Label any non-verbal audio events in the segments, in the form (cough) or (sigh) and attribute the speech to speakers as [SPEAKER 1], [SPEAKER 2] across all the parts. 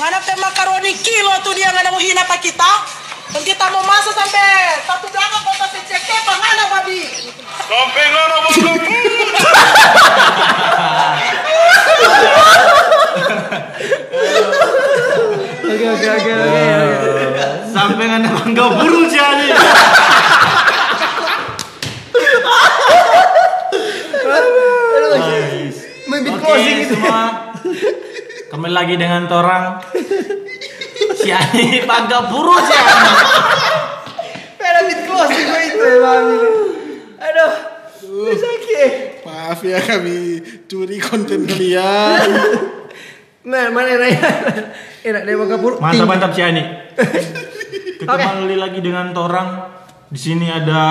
[SPEAKER 1] Mana teh makaroni kilo tuh dia nggak mau hina pak kita. Dan kita mau masuk sampai satu belakang kota PCK pangana babi.
[SPEAKER 2] Sampai ngana bangga
[SPEAKER 3] Oke oke oke oke.
[SPEAKER 4] Sampai nggak bangga ani.
[SPEAKER 3] Membit
[SPEAKER 4] Oke
[SPEAKER 3] closing itu.
[SPEAKER 4] semua. Kembali lagi dengan Torang. Si Ani bangga burung sih ani.
[SPEAKER 3] Membit closing gue itu emang. Aduh. Sakit.
[SPEAKER 2] Maaf ya kami curi konten kalian.
[SPEAKER 3] Nah, mana Raya? Enak deh bangga pur.
[SPEAKER 4] Mantap mantap si Ani. (laughs) Kembali lagi dengan Torang. Di sini ada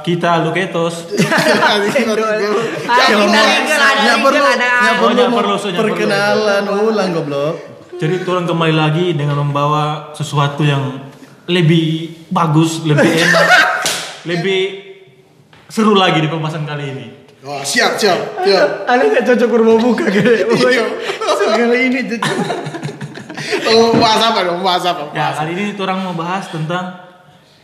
[SPEAKER 4] kita Luketos.
[SPEAKER 3] Legal, (laughs) ada
[SPEAKER 5] perlu,
[SPEAKER 4] Oh,
[SPEAKER 5] perlu mau perkenalan ulang goblok.
[SPEAKER 4] Jadi Torang kembali lagi dengan membawa sesuatu yang lebih bagus, lebih (laughs) enak, lebih seru lagi di pembahasan kali ini.
[SPEAKER 2] Oh, siap, siap, siap.
[SPEAKER 3] Ada nggak cocok rumah buka gitu? (laughs) Pokoknya sekali ini cocok.
[SPEAKER 2] Oh, bahas apa dong? Bahas apa?
[SPEAKER 4] Ya kali ini orang mau bahas tentang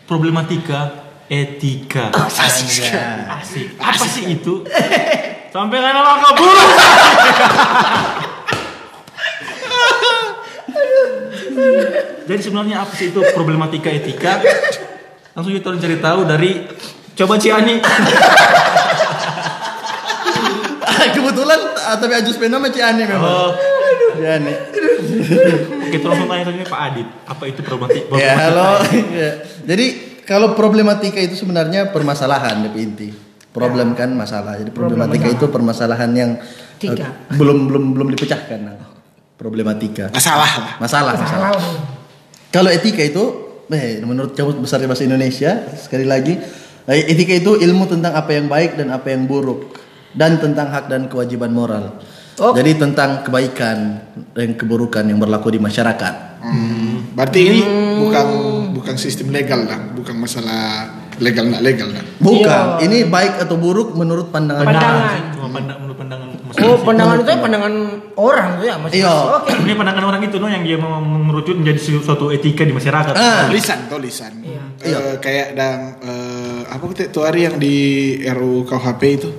[SPEAKER 4] problematika etika.
[SPEAKER 2] Asik.
[SPEAKER 4] Asik. Apa sih itu? Sampai nggak nama kabur. Jadi sebenarnya apa sih itu problematika etika? Langsung kita cari tahu dari coba Ciani. (laughs)
[SPEAKER 5] Kebetulan ah, tapi Ajus Pena sama Ciani memang.
[SPEAKER 4] Oh,
[SPEAKER 5] Ciani.
[SPEAKER 4] kita langsung tanya tadi Pak Adit, apa itu problematika?
[SPEAKER 5] Ya halo. Ya. Jadi kalau problematika itu sebenarnya permasalahan lebih inti. Problem kan masalah. Jadi problematika itu permasalahan yang
[SPEAKER 3] Tiga.
[SPEAKER 5] belum belum belum dipecahkan. Nah, Problematika.
[SPEAKER 2] Masalah lah.
[SPEAKER 5] Masalah, masalah. Kalau etika itu, eh, menurut Kamus Besar Bahasa Indonesia, sekali lagi, eh, etika itu ilmu tentang apa yang baik dan apa yang buruk, dan tentang hak dan kewajiban moral.
[SPEAKER 3] Oh.
[SPEAKER 5] Jadi tentang kebaikan dan keburukan yang berlaku di masyarakat.
[SPEAKER 2] Hmm, berarti ini bukan bukan sistem legal lah, bukan masalah legal nggak legal lah.
[SPEAKER 5] Bukan, ini baik atau buruk menurut pandangan.
[SPEAKER 3] Pandangan.
[SPEAKER 4] Cuma pandang menurut pandangan
[SPEAKER 3] Oh, pandangan itu ya pandangan orang tuh ya masih.
[SPEAKER 5] Iya.
[SPEAKER 3] Oke.
[SPEAKER 4] Ini pandangan orang itu no yang dia mau merucut menjadi suatu etika di masyarakat.
[SPEAKER 5] Ah.
[SPEAKER 2] Tulisan, tulisan.
[SPEAKER 3] Iya.
[SPEAKER 5] Iya.
[SPEAKER 2] kayak dan eh, apa tuh hari yang di RUU KUHP itu,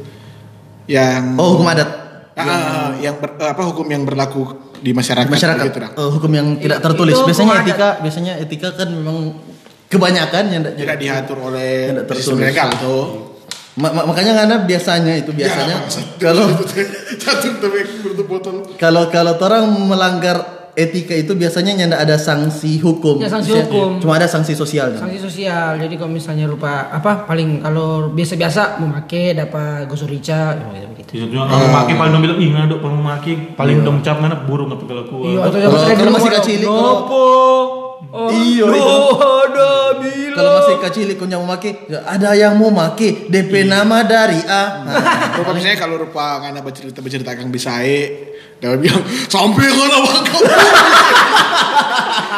[SPEAKER 2] yang
[SPEAKER 5] Oh, hukum adat.
[SPEAKER 2] Ah, ah, yang ber- apa hukum yang berlaku di masyarakat,
[SPEAKER 5] Di masyarakat.
[SPEAKER 2] dah.
[SPEAKER 5] Eh, hukum yang tidak
[SPEAKER 3] Itu-
[SPEAKER 5] tertulis.
[SPEAKER 3] itu
[SPEAKER 5] Biasanya etika, biasanya etika kan memang kebanyakan yang
[SPEAKER 2] tidak diatur oleh
[SPEAKER 5] Tidak
[SPEAKER 2] sistem
[SPEAKER 5] tertulis.
[SPEAKER 2] legal tuh.
[SPEAKER 5] Ma- ma- makanya karena biasanya itu biasanya kalau
[SPEAKER 2] bertutup botol.
[SPEAKER 5] kalau kalau orang melanggar etika itu biasanya nyanda ada sanksi hukum.
[SPEAKER 3] Ya, sanksi hukum.
[SPEAKER 5] Cuma ada sanksi sosial. kan?
[SPEAKER 3] Sanksi sosial. Jadi kalau misalnya lupa apa paling kalau biasa-biasa memakai dapat gosok rica ya, gitu.
[SPEAKER 4] Iya, kalau maki paling dong bilang, nggak dok, kalau maki paling dong cap nggak burung tapi kalau kuat.
[SPEAKER 3] Iya, atau
[SPEAKER 5] Kalau-
[SPEAKER 3] yang
[SPEAKER 5] kalau masih kecil, kalau-
[SPEAKER 3] Nopo. Oh,
[SPEAKER 5] Iya, itu.
[SPEAKER 3] ada bilang.
[SPEAKER 5] Kalau masih kecil ikut yang mau maki, ada yang mau maki DP nama dari A. Nah, (laughs)
[SPEAKER 2] misalnya kalau rupa ngana bercerita bercerita kang bisae, dia bilang sampai kan abang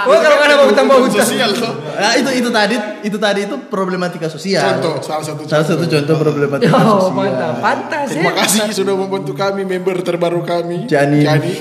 [SPEAKER 3] Oh, kalau ada mau tambah hutang.
[SPEAKER 2] sosial tuh.
[SPEAKER 5] nah, itu itu tadi itu tadi itu problematika sosial.
[SPEAKER 2] Contoh, salah satu
[SPEAKER 5] Salah satu contoh problematika
[SPEAKER 3] Oh,
[SPEAKER 5] sosial.
[SPEAKER 3] mantap. Pantas ya.
[SPEAKER 2] Terima kasih sudah membantu kami member terbaru kami.
[SPEAKER 5] Jani.
[SPEAKER 2] Jani.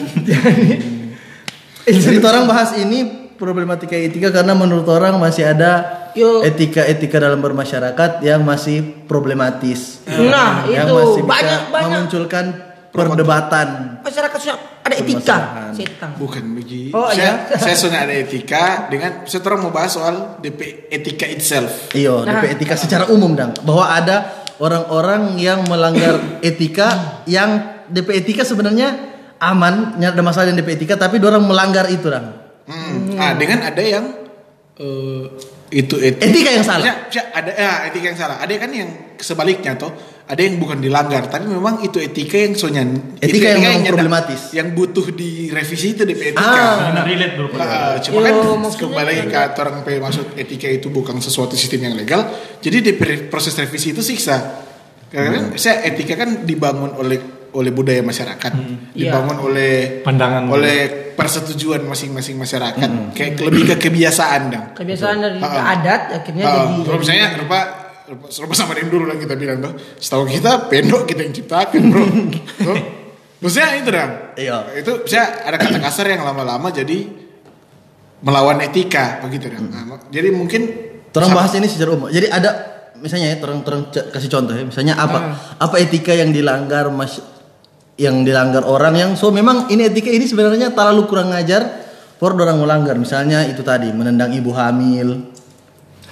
[SPEAKER 5] Jadi orang bahas ini problematika etika karena menurut orang masih ada etika-etika dalam bermasyarakat yang masih problematis.
[SPEAKER 3] Nah,
[SPEAKER 5] yang
[SPEAKER 3] itu
[SPEAKER 5] masih
[SPEAKER 3] banyak banyak
[SPEAKER 5] memunculkan perdebatan.
[SPEAKER 3] masyarakat sudah ada etika. Setang.
[SPEAKER 2] Bukan begini.
[SPEAKER 3] Oh,
[SPEAKER 2] saya,
[SPEAKER 3] iya.
[SPEAKER 2] saya sudah ada etika dengan saya terus mau bahas soal DP etika itself.
[SPEAKER 5] Iyo,
[SPEAKER 3] Nah.
[SPEAKER 5] DP etika secara umum dong. Bahwa ada orang-orang yang melanggar (clears throat) etika yang DP etika sebenarnya aman, nggak ada masalah dengan DP etika, tapi orang melanggar itu dong.
[SPEAKER 2] Hmm. Ah, dengan ada yang eh, itu etika.
[SPEAKER 5] Etika yang salah.
[SPEAKER 2] Ya, ya, ada ya, etika yang salah. Ada kan yang sebaliknya toh. Ada yang bukan dilanggar, tapi memang itu etika yang soalnya
[SPEAKER 5] Etika yang memang
[SPEAKER 2] nyanda-
[SPEAKER 5] problematis.
[SPEAKER 2] Yang butuh direvisi itu DP etika.
[SPEAKER 5] Ah.
[SPEAKER 4] Nah, relate dulu.
[SPEAKER 2] Nah, cuma kan kembali ke orang pe maksud etika itu bukan sesuatu sistem yang legal. Jadi di proses revisi itu siksa. Karena kan saya etika kan dibangun oleh oleh budaya masyarakat, dibangun oleh
[SPEAKER 4] Pandangan.
[SPEAKER 2] oleh persetujuan masing-masing masyarakat. Kayak lebih ke kebiasaan dong.
[SPEAKER 3] Kebiasaan dari
[SPEAKER 2] Ah.
[SPEAKER 3] adat akhirnya
[SPEAKER 2] Ah,
[SPEAKER 3] jadi
[SPEAKER 2] kalau misalnya rupa rupa sama yang dulu yang kita bilang tuh, setahu kita pendok kita yang ciptakan bro. (laughs) Tuh. Maksudnya itu dong.
[SPEAKER 5] Iya.
[SPEAKER 2] Itu saya ada kata kasar yang lama-lama jadi melawan etika begitu kan. Nah, jadi mungkin sama-
[SPEAKER 5] bahas ini secara umum. Jadi ada misalnya ya, orang c- kasih contoh ya. Misalnya apa apa etika yang dilanggar mas yang dilanggar orang yang so memang ini etika ini sebenarnya terlalu kurang ngajar for orang melanggar. Misalnya itu tadi menendang ibu hamil.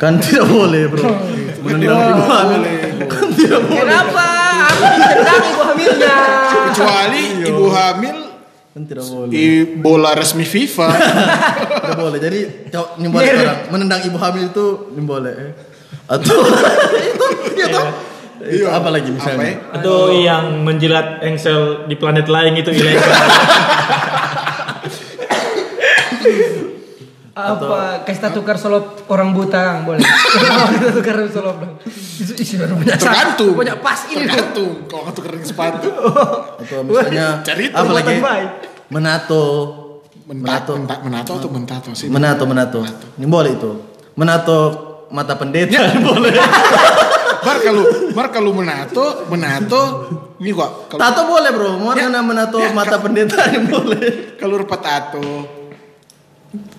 [SPEAKER 5] Kan (laughs) tidak boleh, Bro. (laughs) menendang ibu hamil. Kan tidak boleh.
[SPEAKER 3] Kenapa? Aku ditendang ibu hamilnya.
[SPEAKER 2] kecuali ibu hamil
[SPEAKER 5] Kan tidak boleh.
[SPEAKER 2] di bola resmi FIFA. (laughs)
[SPEAKER 5] Tidak boleh. Jadi boleh orang menendang ibu hamil itu boleh. Atau itu iya toh? Itu apa lagi
[SPEAKER 2] Apa ya?
[SPEAKER 5] misalnya?
[SPEAKER 4] Atau yang menjilat engsel di planet lain itu ilegal. (laughs)
[SPEAKER 3] Apa? Kita tukar solop orang buta boleh. (laughs) Kita tukar solop dong. Itu isi baru punya
[SPEAKER 2] Tergantung.
[SPEAKER 3] Punya pas ini.
[SPEAKER 2] Tergantung kalau nggak tukerin sepatu.
[SPEAKER 5] Atau misalnya (laughs)
[SPEAKER 2] Cari
[SPEAKER 5] apa lagi? Menato.
[SPEAKER 2] Menato, menato, menato atau mentato sih?
[SPEAKER 5] Menato, menato. Ini boleh itu. Menato mata pendeta (laughs) boleh.
[SPEAKER 2] Bar kalau Bar kalau menato, menato ini kok kalau
[SPEAKER 5] Tato boleh bro. Mau
[SPEAKER 2] Ya,
[SPEAKER 5] ya, menato
[SPEAKER 2] ya,
[SPEAKER 5] mata pendeta ini boleh.
[SPEAKER 2] kalau rupa tato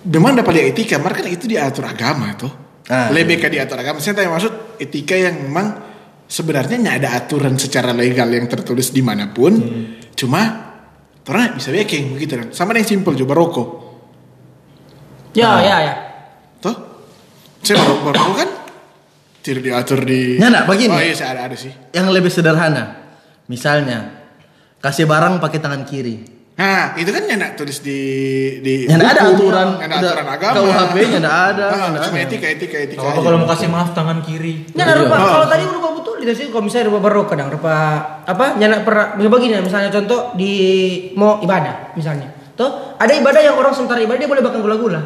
[SPEAKER 2] memang dapat dia etika, Mar kan itu diatur agama tuh.
[SPEAKER 5] Ah,
[SPEAKER 2] Lebih ke diatur agama. Saya tanya maksud etika yang memang sebenarnya nggak ada aturan secara legal yang tertulis di mana pun. Cuma orang bisa bikin begitu kan. Sama yang simpel juga rokok.
[SPEAKER 3] Ya, ya, ya.
[SPEAKER 2] Tuh. Saya baru baru kan tidak diatur di
[SPEAKER 5] Ya, nak, begini.
[SPEAKER 2] Oh iya saya ada ada sih.
[SPEAKER 5] Yang lebih sederhana. Misalnya kasih barang pakai tangan kiri.
[SPEAKER 2] Nah, itu kan yang nak tulis di di
[SPEAKER 5] Yang ada aturan,
[SPEAKER 2] yang ada aturan agama.
[SPEAKER 5] KUHP-nya nggak ada,
[SPEAKER 2] Ah,
[SPEAKER 5] nggak
[SPEAKER 2] cuma
[SPEAKER 5] ada.
[SPEAKER 2] etika, etika, etika. Aja.
[SPEAKER 4] kalau mau kasih maaf tangan kiri?
[SPEAKER 3] Nyana rupa, kalau tadi rupa betul itu sih kalau misalnya rupa baru kadang rupa apa nyana pernah begini ya, misalnya contoh di mau ibadah misalnya. Tuh ada ibadah yang orang sementara ibadah dia boleh makan gula-gula.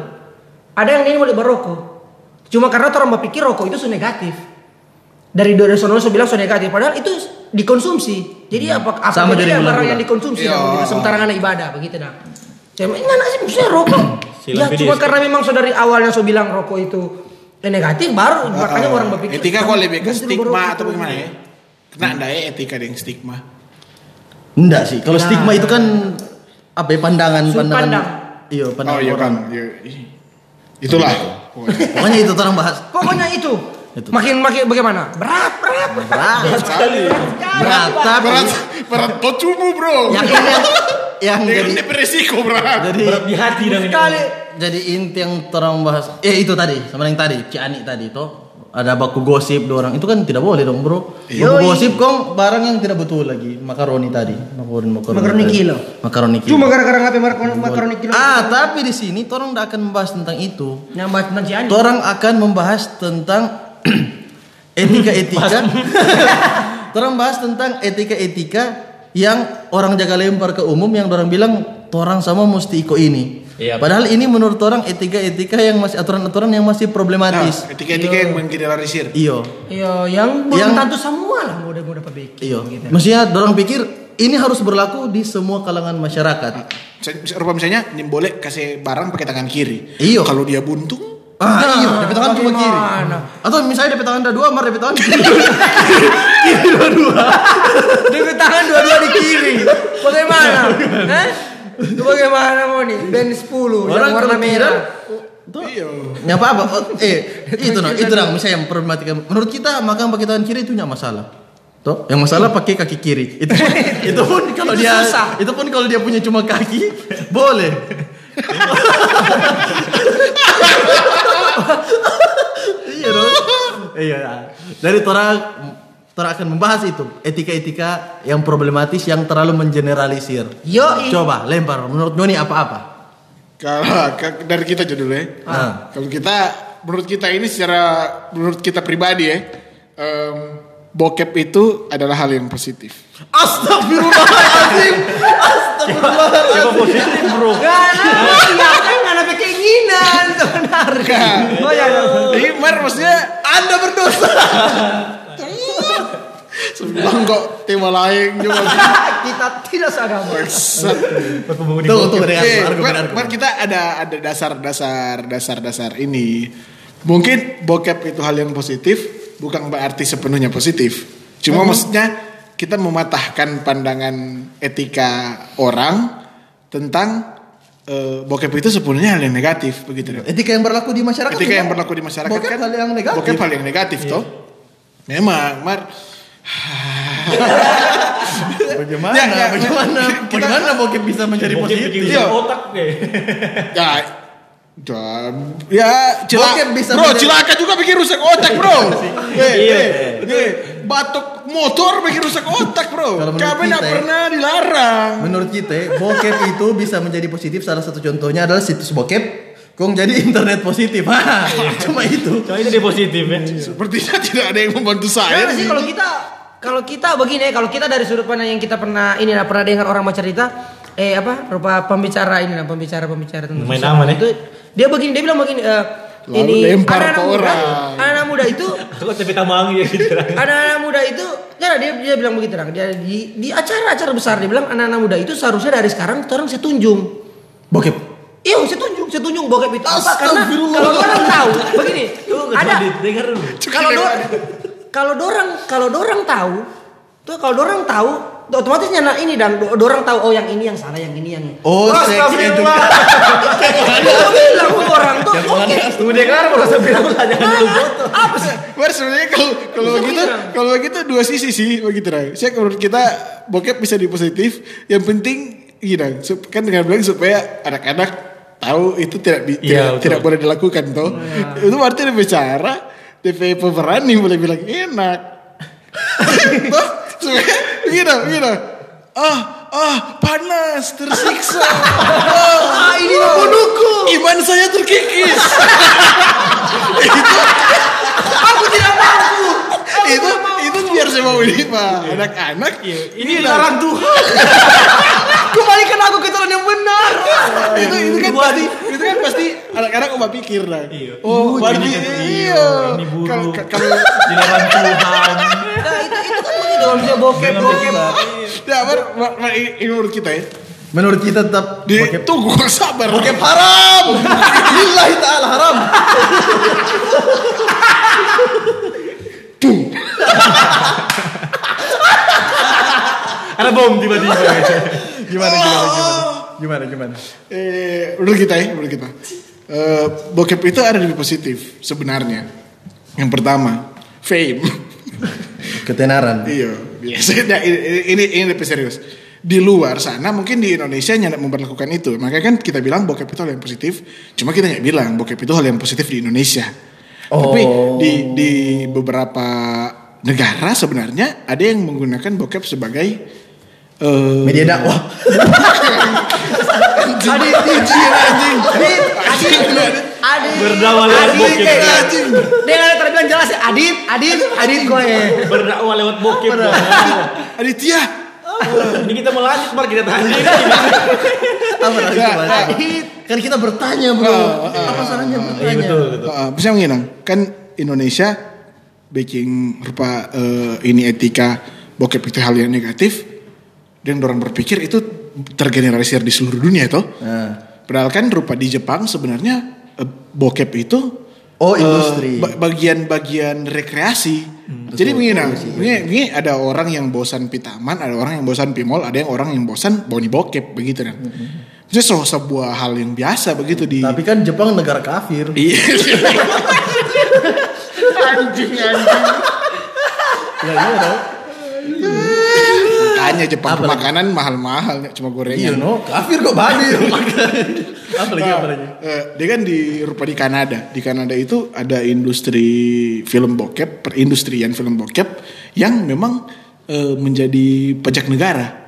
[SPEAKER 3] Ada yang dia boleh berokok. Cuma karena orang berpikir rokok itu negatif. Dari dari sono so bilang so negatif padahal itu dikonsumsi. Jadi apa apa
[SPEAKER 5] Sama dari
[SPEAKER 3] bedanya barang yang dikonsumsi
[SPEAKER 2] Iya.
[SPEAKER 3] dah, begitu, sementara anak ibadah begitu dah. Saya enggak sih maksudnya rokok. Ya cuma karena memang so dari awalnya so bilang rokok itu negatif baru makanya orang berpikir
[SPEAKER 2] etika kok lebih ke
[SPEAKER 3] "Ganti lu
[SPEAKER 2] stigma
[SPEAKER 3] berokok."
[SPEAKER 2] atau bagaimana ya? Kena enggak ya etika yang stigma?
[SPEAKER 5] Enggak sih. Kalau
[SPEAKER 3] Nah.
[SPEAKER 5] stigma itu kan apa ya pandangan pandangan.
[SPEAKER 3] pandang.
[SPEAKER 5] Iya,
[SPEAKER 2] Oh
[SPEAKER 5] pandangan
[SPEAKER 2] iya
[SPEAKER 5] orang.
[SPEAKER 2] kan. Iya, iya. Itulah. pokoknya.
[SPEAKER 5] Pokoknya itu orang bahas.
[SPEAKER 3] Pokoknya itu.
[SPEAKER 5] Itu.
[SPEAKER 3] Makin makin bagaimana? Berat, berat, berat.
[SPEAKER 5] Berat
[SPEAKER 2] sekali.
[SPEAKER 5] Berat, tapi
[SPEAKER 2] Berat, berat tocumu bro.
[SPEAKER 5] yang ini yang, yang
[SPEAKER 2] Yang
[SPEAKER 5] jadi
[SPEAKER 2] ini beresiko berat.
[SPEAKER 5] jadi
[SPEAKER 4] Berat di hati dan ini.
[SPEAKER 3] Sekali.
[SPEAKER 5] jadi inti yang orang bahas eh itu tadi sama yang tadi Ciani tadi toh ada baku gosip dua orang itu kan tidak boleh dong bro baku
[SPEAKER 3] Yoi.
[SPEAKER 5] gosip kong barang yang tidak betul lagi makaroni tadi makaroni makaroni,
[SPEAKER 3] Makaroni
[SPEAKER 5] tadi.
[SPEAKER 3] kilo.
[SPEAKER 5] makaroni kilo
[SPEAKER 3] Cuma gara-gara ngapain makaroni makaroni kilo.
[SPEAKER 5] ah tapi di sini orang tidak akan membahas tentang itu
[SPEAKER 3] Nyambat tentang Cianjur.
[SPEAKER 5] orang akan membahas tentang etika-etika orang (clears throat) (laughs) bahas tentang etika-etika yang orang jaga lempar ke umum yang orang bilang orang sama mesti ikut ini
[SPEAKER 4] Iya.
[SPEAKER 5] padahal ini menurut orang etika-etika yang masih aturan-aturan yang masih
[SPEAKER 2] Nah,
[SPEAKER 5] problematis
[SPEAKER 2] etika-etika yang menggeneralisir.
[SPEAKER 5] iyo
[SPEAKER 3] Iya, yang belum
[SPEAKER 5] Yang-
[SPEAKER 3] tentu semua lah mau mau dapat baik.
[SPEAKER 5] iyo
[SPEAKER 3] Gitu.
[SPEAKER 5] maksudnya orang pikir ini harus berlaku di semua kalangan masyarakat
[SPEAKER 2] Misalnya, rupa misalnya, ini boleh kasih barang pakai tangan kiri.
[SPEAKER 5] Iyo.
[SPEAKER 2] Kalau dia buntung,
[SPEAKER 5] Ah, iya, DP tangan cuma kiri. Atau misalnya DP tangan ada dua, mar DP tangan kiri. (laughs)
[SPEAKER 3] Dia tangan dua-dua di kiri. Bagaimana? Hah? Itu bagaimana mau nih? Band 10 yang warna merah.
[SPEAKER 5] Tuh,
[SPEAKER 2] iya.
[SPEAKER 5] Nggak apa-apa. Oh, eh, (laughs) itu nah, itu dong misalnya yang problematika. Menurut kita makan pakai tangan kiri itu nggak masalah. Tuh, yang masalah pakai kaki kiri. (laughs) Itu pun, itu pun kalau
[SPEAKER 3] Itu
[SPEAKER 5] dia
[SPEAKER 3] susah.
[SPEAKER 5] itu pun kalau dia punya cuma kaki boleh. Iya dong. Iya. Dari orang Tora akan membahas itu etika-etika yang problematis yang terlalu mengeneralisir.
[SPEAKER 3] Yo,
[SPEAKER 5] Coba lempar menurut Noni apa-apa?
[SPEAKER 2] Kalau dari kita aja dulu ya.
[SPEAKER 5] Ah.
[SPEAKER 2] Kalau kita, menurut kita ini secara, menurut kita pribadi ya, em, bokep itu adalah hal yang positif.
[SPEAKER 5] Astagfirullahaladzim. Astagfirullahaladzim.
[SPEAKER 4] Siapa positif bro?
[SPEAKER 3] Gak ada, keinginan sebenarnya. Oh ya, ya.
[SPEAKER 2] Jadi Mar maksudnya
[SPEAKER 5] Anda berdosa.
[SPEAKER 2] Sebelum kok tema lain juga. (laughs)
[SPEAKER 3] kita tidak seagama.
[SPEAKER 4] Bokep.
[SPEAKER 5] tunggu dengan.
[SPEAKER 2] Mar, kita ada ada dasar-dasar dasar-dasar ini. Mungkin bokep itu hal yang positif, bukan berarti sepenuhnya positif. Cuma maksudnya kita mematahkan pandangan etika orang tentang eh, bokep itu sebenarnya hal yang negatif begitu kan.
[SPEAKER 5] Etika yang berlaku di masyarakat.
[SPEAKER 2] Ketika
[SPEAKER 5] juga.
[SPEAKER 2] yang berlaku di masyarakat
[SPEAKER 5] Bokep
[SPEAKER 2] kan
[SPEAKER 5] hal yang negatif.
[SPEAKER 2] Bokep hal yang negatif toh. Memang, Mar. (laughs)
[SPEAKER 5] Bagaimana?
[SPEAKER 2] Ya, ya,
[SPEAKER 5] bagaimana?
[SPEAKER 2] kita-
[SPEAKER 5] bagaimana bokep bisa menjadi
[SPEAKER 4] Bokep
[SPEAKER 5] positif?
[SPEAKER 4] bikin
[SPEAKER 2] Iya.
[SPEAKER 4] otak kayak. (laughs)
[SPEAKER 2] Ya, dan- ya cilaka,
[SPEAKER 5] Bokep bisa
[SPEAKER 2] bro,
[SPEAKER 5] menjadi-
[SPEAKER 2] cilaka juga bikin rusak otak, bro. (laughs) Eh,
[SPEAKER 4] Iya.
[SPEAKER 2] Batuk motor bikin rusak otak, bro. Kami
[SPEAKER 5] kita ya.
[SPEAKER 2] pernah dilarang.
[SPEAKER 5] Menurut kita, bokep itu bisa menjadi positif. Salah satu contohnya adalah situs bokep. Kong jadi internet positif. Hah, cuma itu.
[SPEAKER 4] Cuma itu dia positif ya.
[SPEAKER 2] Sepertinya tidak ada yang membantu saya.
[SPEAKER 3] Karena sih kalau kita kalau kita begini ya, kalau kita dari sudut pandang yang kita pernah ini lah pernah dengar orang bercerita eh apa rupa pembicara ini lah pembicara pembicara tentang
[SPEAKER 4] Main aman ya?
[SPEAKER 3] itu dia begini dia bilang begini eh,
[SPEAKER 2] Lalu
[SPEAKER 3] ini
[SPEAKER 2] lempar
[SPEAKER 3] anak-anak
[SPEAKER 2] ke
[SPEAKER 3] muda
[SPEAKER 2] orang.
[SPEAKER 3] anak muda itu (laughs)
[SPEAKER 4] Aku tapi tamang ya gitu.
[SPEAKER 3] anak-anak muda itu ya dia dia bilang begitu Rang. dia di di acara-acara besar dia bilang anak-anak muda itu seharusnya dari sekarang orang saya tunjung
[SPEAKER 5] Bokep.
[SPEAKER 3] Iya, saya tunjuk, saya tunjuk bokep itu apa? Karena kalau orang tahu, begini, ada
[SPEAKER 4] dengar dulu. (laughs)
[SPEAKER 3] kalau do, kalau dorang kalau dorang tahu tuh kalau dorang tahu otomatis nyana ini dan do, dorang tahu oh yang ini yang salah yang ini yang
[SPEAKER 5] Oh, seks
[SPEAKER 3] Astagfirullah. (laughs) Oke
[SPEAKER 4] Tunggu dia kan kalau saya bilang jangan dulu foto.
[SPEAKER 3] apa sih
[SPEAKER 2] Mar sebenarnya kalau kalau
[SPEAKER 3] bilang.
[SPEAKER 2] kalau begitu dua sisi sih begitu Ray. Saya menurut kita bokep bisa di positif. Yang penting gini kan dengan bilang supaya anak-anak tahu itu tidak
[SPEAKER 4] Iya,
[SPEAKER 2] tidak, tidak boleh dilakukan toh. Itu berarti dia bicara DP pemberani boleh bilang enak. (laughs) toh supaya gini gini. Ah, ah, panas, tersiksa. (laughs) Ah, ini membunuhku. Iman saya terkikis. (laughs)
[SPEAKER 3] aku tidak mampu
[SPEAKER 2] itu itu biar saya mau ini pak anak-anak
[SPEAKER 4] Ini dilarang Tuhan. (laughs)
[SPEAKER 3] kembalikan aku ke jalan yang benar
[SPEAKER 2] itu itu kan pasti itu kan pasti anak-anak udah pikir lah
[SPEAKER 4] Iya.
[SPEAKER 2] oh
[SPEAKER 4] Ini
[SPEAKER 2] berarti
[SPEAKER 4] kan-
[SPEAKER 2] iya
[SPEAKER 4] Ini buruk.
[SPEAKER 2] kalau kalau
[SPEAKER 4] Dilarang Tuhan.
[SPEAKER 3] nah itu itu kan bokep bokep
[SPEAKER 2] ya ber, menurut kita ya
[SPEAKER 5] Menurut kita tetap
[SPEAKER 2] di
[SPEAKER 5] bokep
[SPEAKER 2] tunggu (laughs) sabar
[SPEAKER 5] bokep haram. Lillahi taala haram.
[SPEAKER 4] Ada bom tiba-tiba.
[SPEAKER 5] Gimana gimana gimana? Gimana gimana?
[SPEAKER 2] eh, menurut kita ya menurut kita Eh, bokep itu ada di positif sebenarnya yang pertama fame
[SPEAKER 5] Ketenaran.
[SPEAKER 2] Iya, biasanya ini ini, ini lebih serius. Di luar sana mungkin di Indonesia nggak memperlakukan itu. Makanya kan kita bilang bokep itu hal yang positif. Cuma kita nggak bilang bokep itu hal yang positif di Indonesia. Tapi
[SPEAKER 5] Oh.
[SPEAKER 2] di di beberapa negara sebenarnya ada yang menggunakan bokep sebagai eh,
[SPEAKER 5] Media dakwah.
[SPEAKER 2] Adit, anjing, anjing.
[SPEAKER 3] Adit, Adit, Adit,
[SPEAKER 4] Berdakwah lewat
[SPEAKER 3] Adit,
[SPEAKER 4] bokep.
[SPEAKER 3] eh, Dia nggak ada terbilang jelas ya, Adit, Adit, Adit gue.
[SPEAKER 4] Berdakwah lewat bokep.
[SPEAKER 2] Aditya.
[SPEAKER 4] Ini kita mau lanjut, Mar kita tahan diri.
[SPEAKER 5] Apa lagi
[SPEAKER 2] Ya,
[SPEAKER 5] coba?
[SPEAKER 3] Adit.
[SPEAKER 5] Kan kita bertanya, Bro. Apa salahnya
[SPEAKER 4] Iya
[SPEAKER 5] bertanya?
[SPEAKER 4] betul, betul.
[SPEAKER 2] Uh, bisa menginang kan Indonesia baking rupa eh, ini etika bokep itu hal yang negatif dan orang berpikir itu tergeneralisir di seluruh dunia itu.
[SPEAKER 5] Nah.
[SPEAKER 2] Padahal kan rupa di Jepang sebenarnya eh, bokep itu
[SPEAKER 5] Oh,
[SPEAKER 2] eh,
[SPEAKER 5] industri.
[SPEAKER 2] ba- bagian-bagian rekreasi. Jadi begini, nah, begini, begini ada orang yang bosan pi taman, ada orang yang bosan pi mall, ada yang orang yang bosan boni bokep begitu kan. Itu se- sebuah hal yang biasa begitu di
[SPEAKER 5] Tapi kan Jepang negara kafir.
[SPEAKER 2] Iya. (laughs) anjing anjing.
[SPEAKER 5] Ya iya dong.
[SPEAKER 2] Makanya Jepang
[SPEAKER 5] Apa
[SPEAKER 2] makanan mahal-mahal cuma
[SPEAKER 5] Iya
[SPEAKER 2] gorengan.
[SPEAKER 5] no, kafir kok badi. (laughs) apa lagi apa lagi?
[SPEAKER 2] Eh, dia kan di rupa di Kanada. Di Kanada itu ada industri film bokep, perindustrian film bokep yang memang eh, menjadi pajak negara.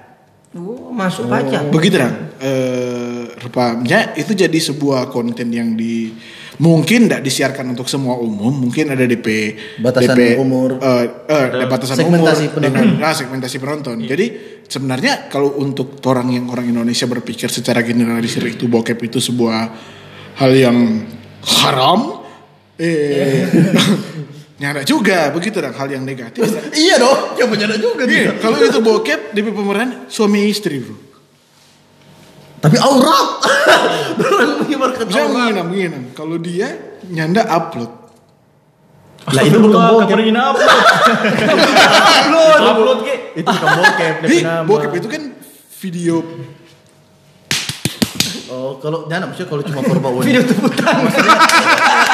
[SPEAKER 3] Oh, masuk pajak.
[SPEAKER 2] Begitu kan? Eh, rupanya itu jadi sebuah konten yang di mungkin tidak disiarkan untuk semua umum, mungkin ada DP
[SPEAKER 5] Batasan
[SPEAKER 2] DP,
[SPEAKER 5] umur.
[SPEAKER 2] eh, eh, ada batasan
[SPEAKER 5] Segmentasi
[SPEAKER 2] umur
[SPEAKER 5] penonton.
[SPEAKER 2] dengan ah, segmentasi penonton. Jadi sebenarnya kalau untuk orang yang orang Indonesia berpikir secara generalisir itu bokep itu sebuah hal yang haram, eh, (laughs) nyada juga begitu dan hal yang negatif.
[SPEAKER 5] iya dong, ya benar juga
[SPEAKER 2] Iya, kalau itu bokep DP pemeran suami istri bro.
[SPEAKER 5] Tapi aurat. Aurat.
[SPEAKER 2] menginam, menginam. Kalau dia nyanda upload.
[SPEAKER 5] Lah itu bukan bokep.
[SPEAKER 4] Kapan ingin upload? upload. Upload ke.
[SPEAKER 5] Itu bukan bokep, nama.
[SPEAKER 2] bokep itu kan video
[SPEAKER 5] Oh, kalau jangan maksudnya kalau cuma bau
[SPEAKER 3] Video teputan.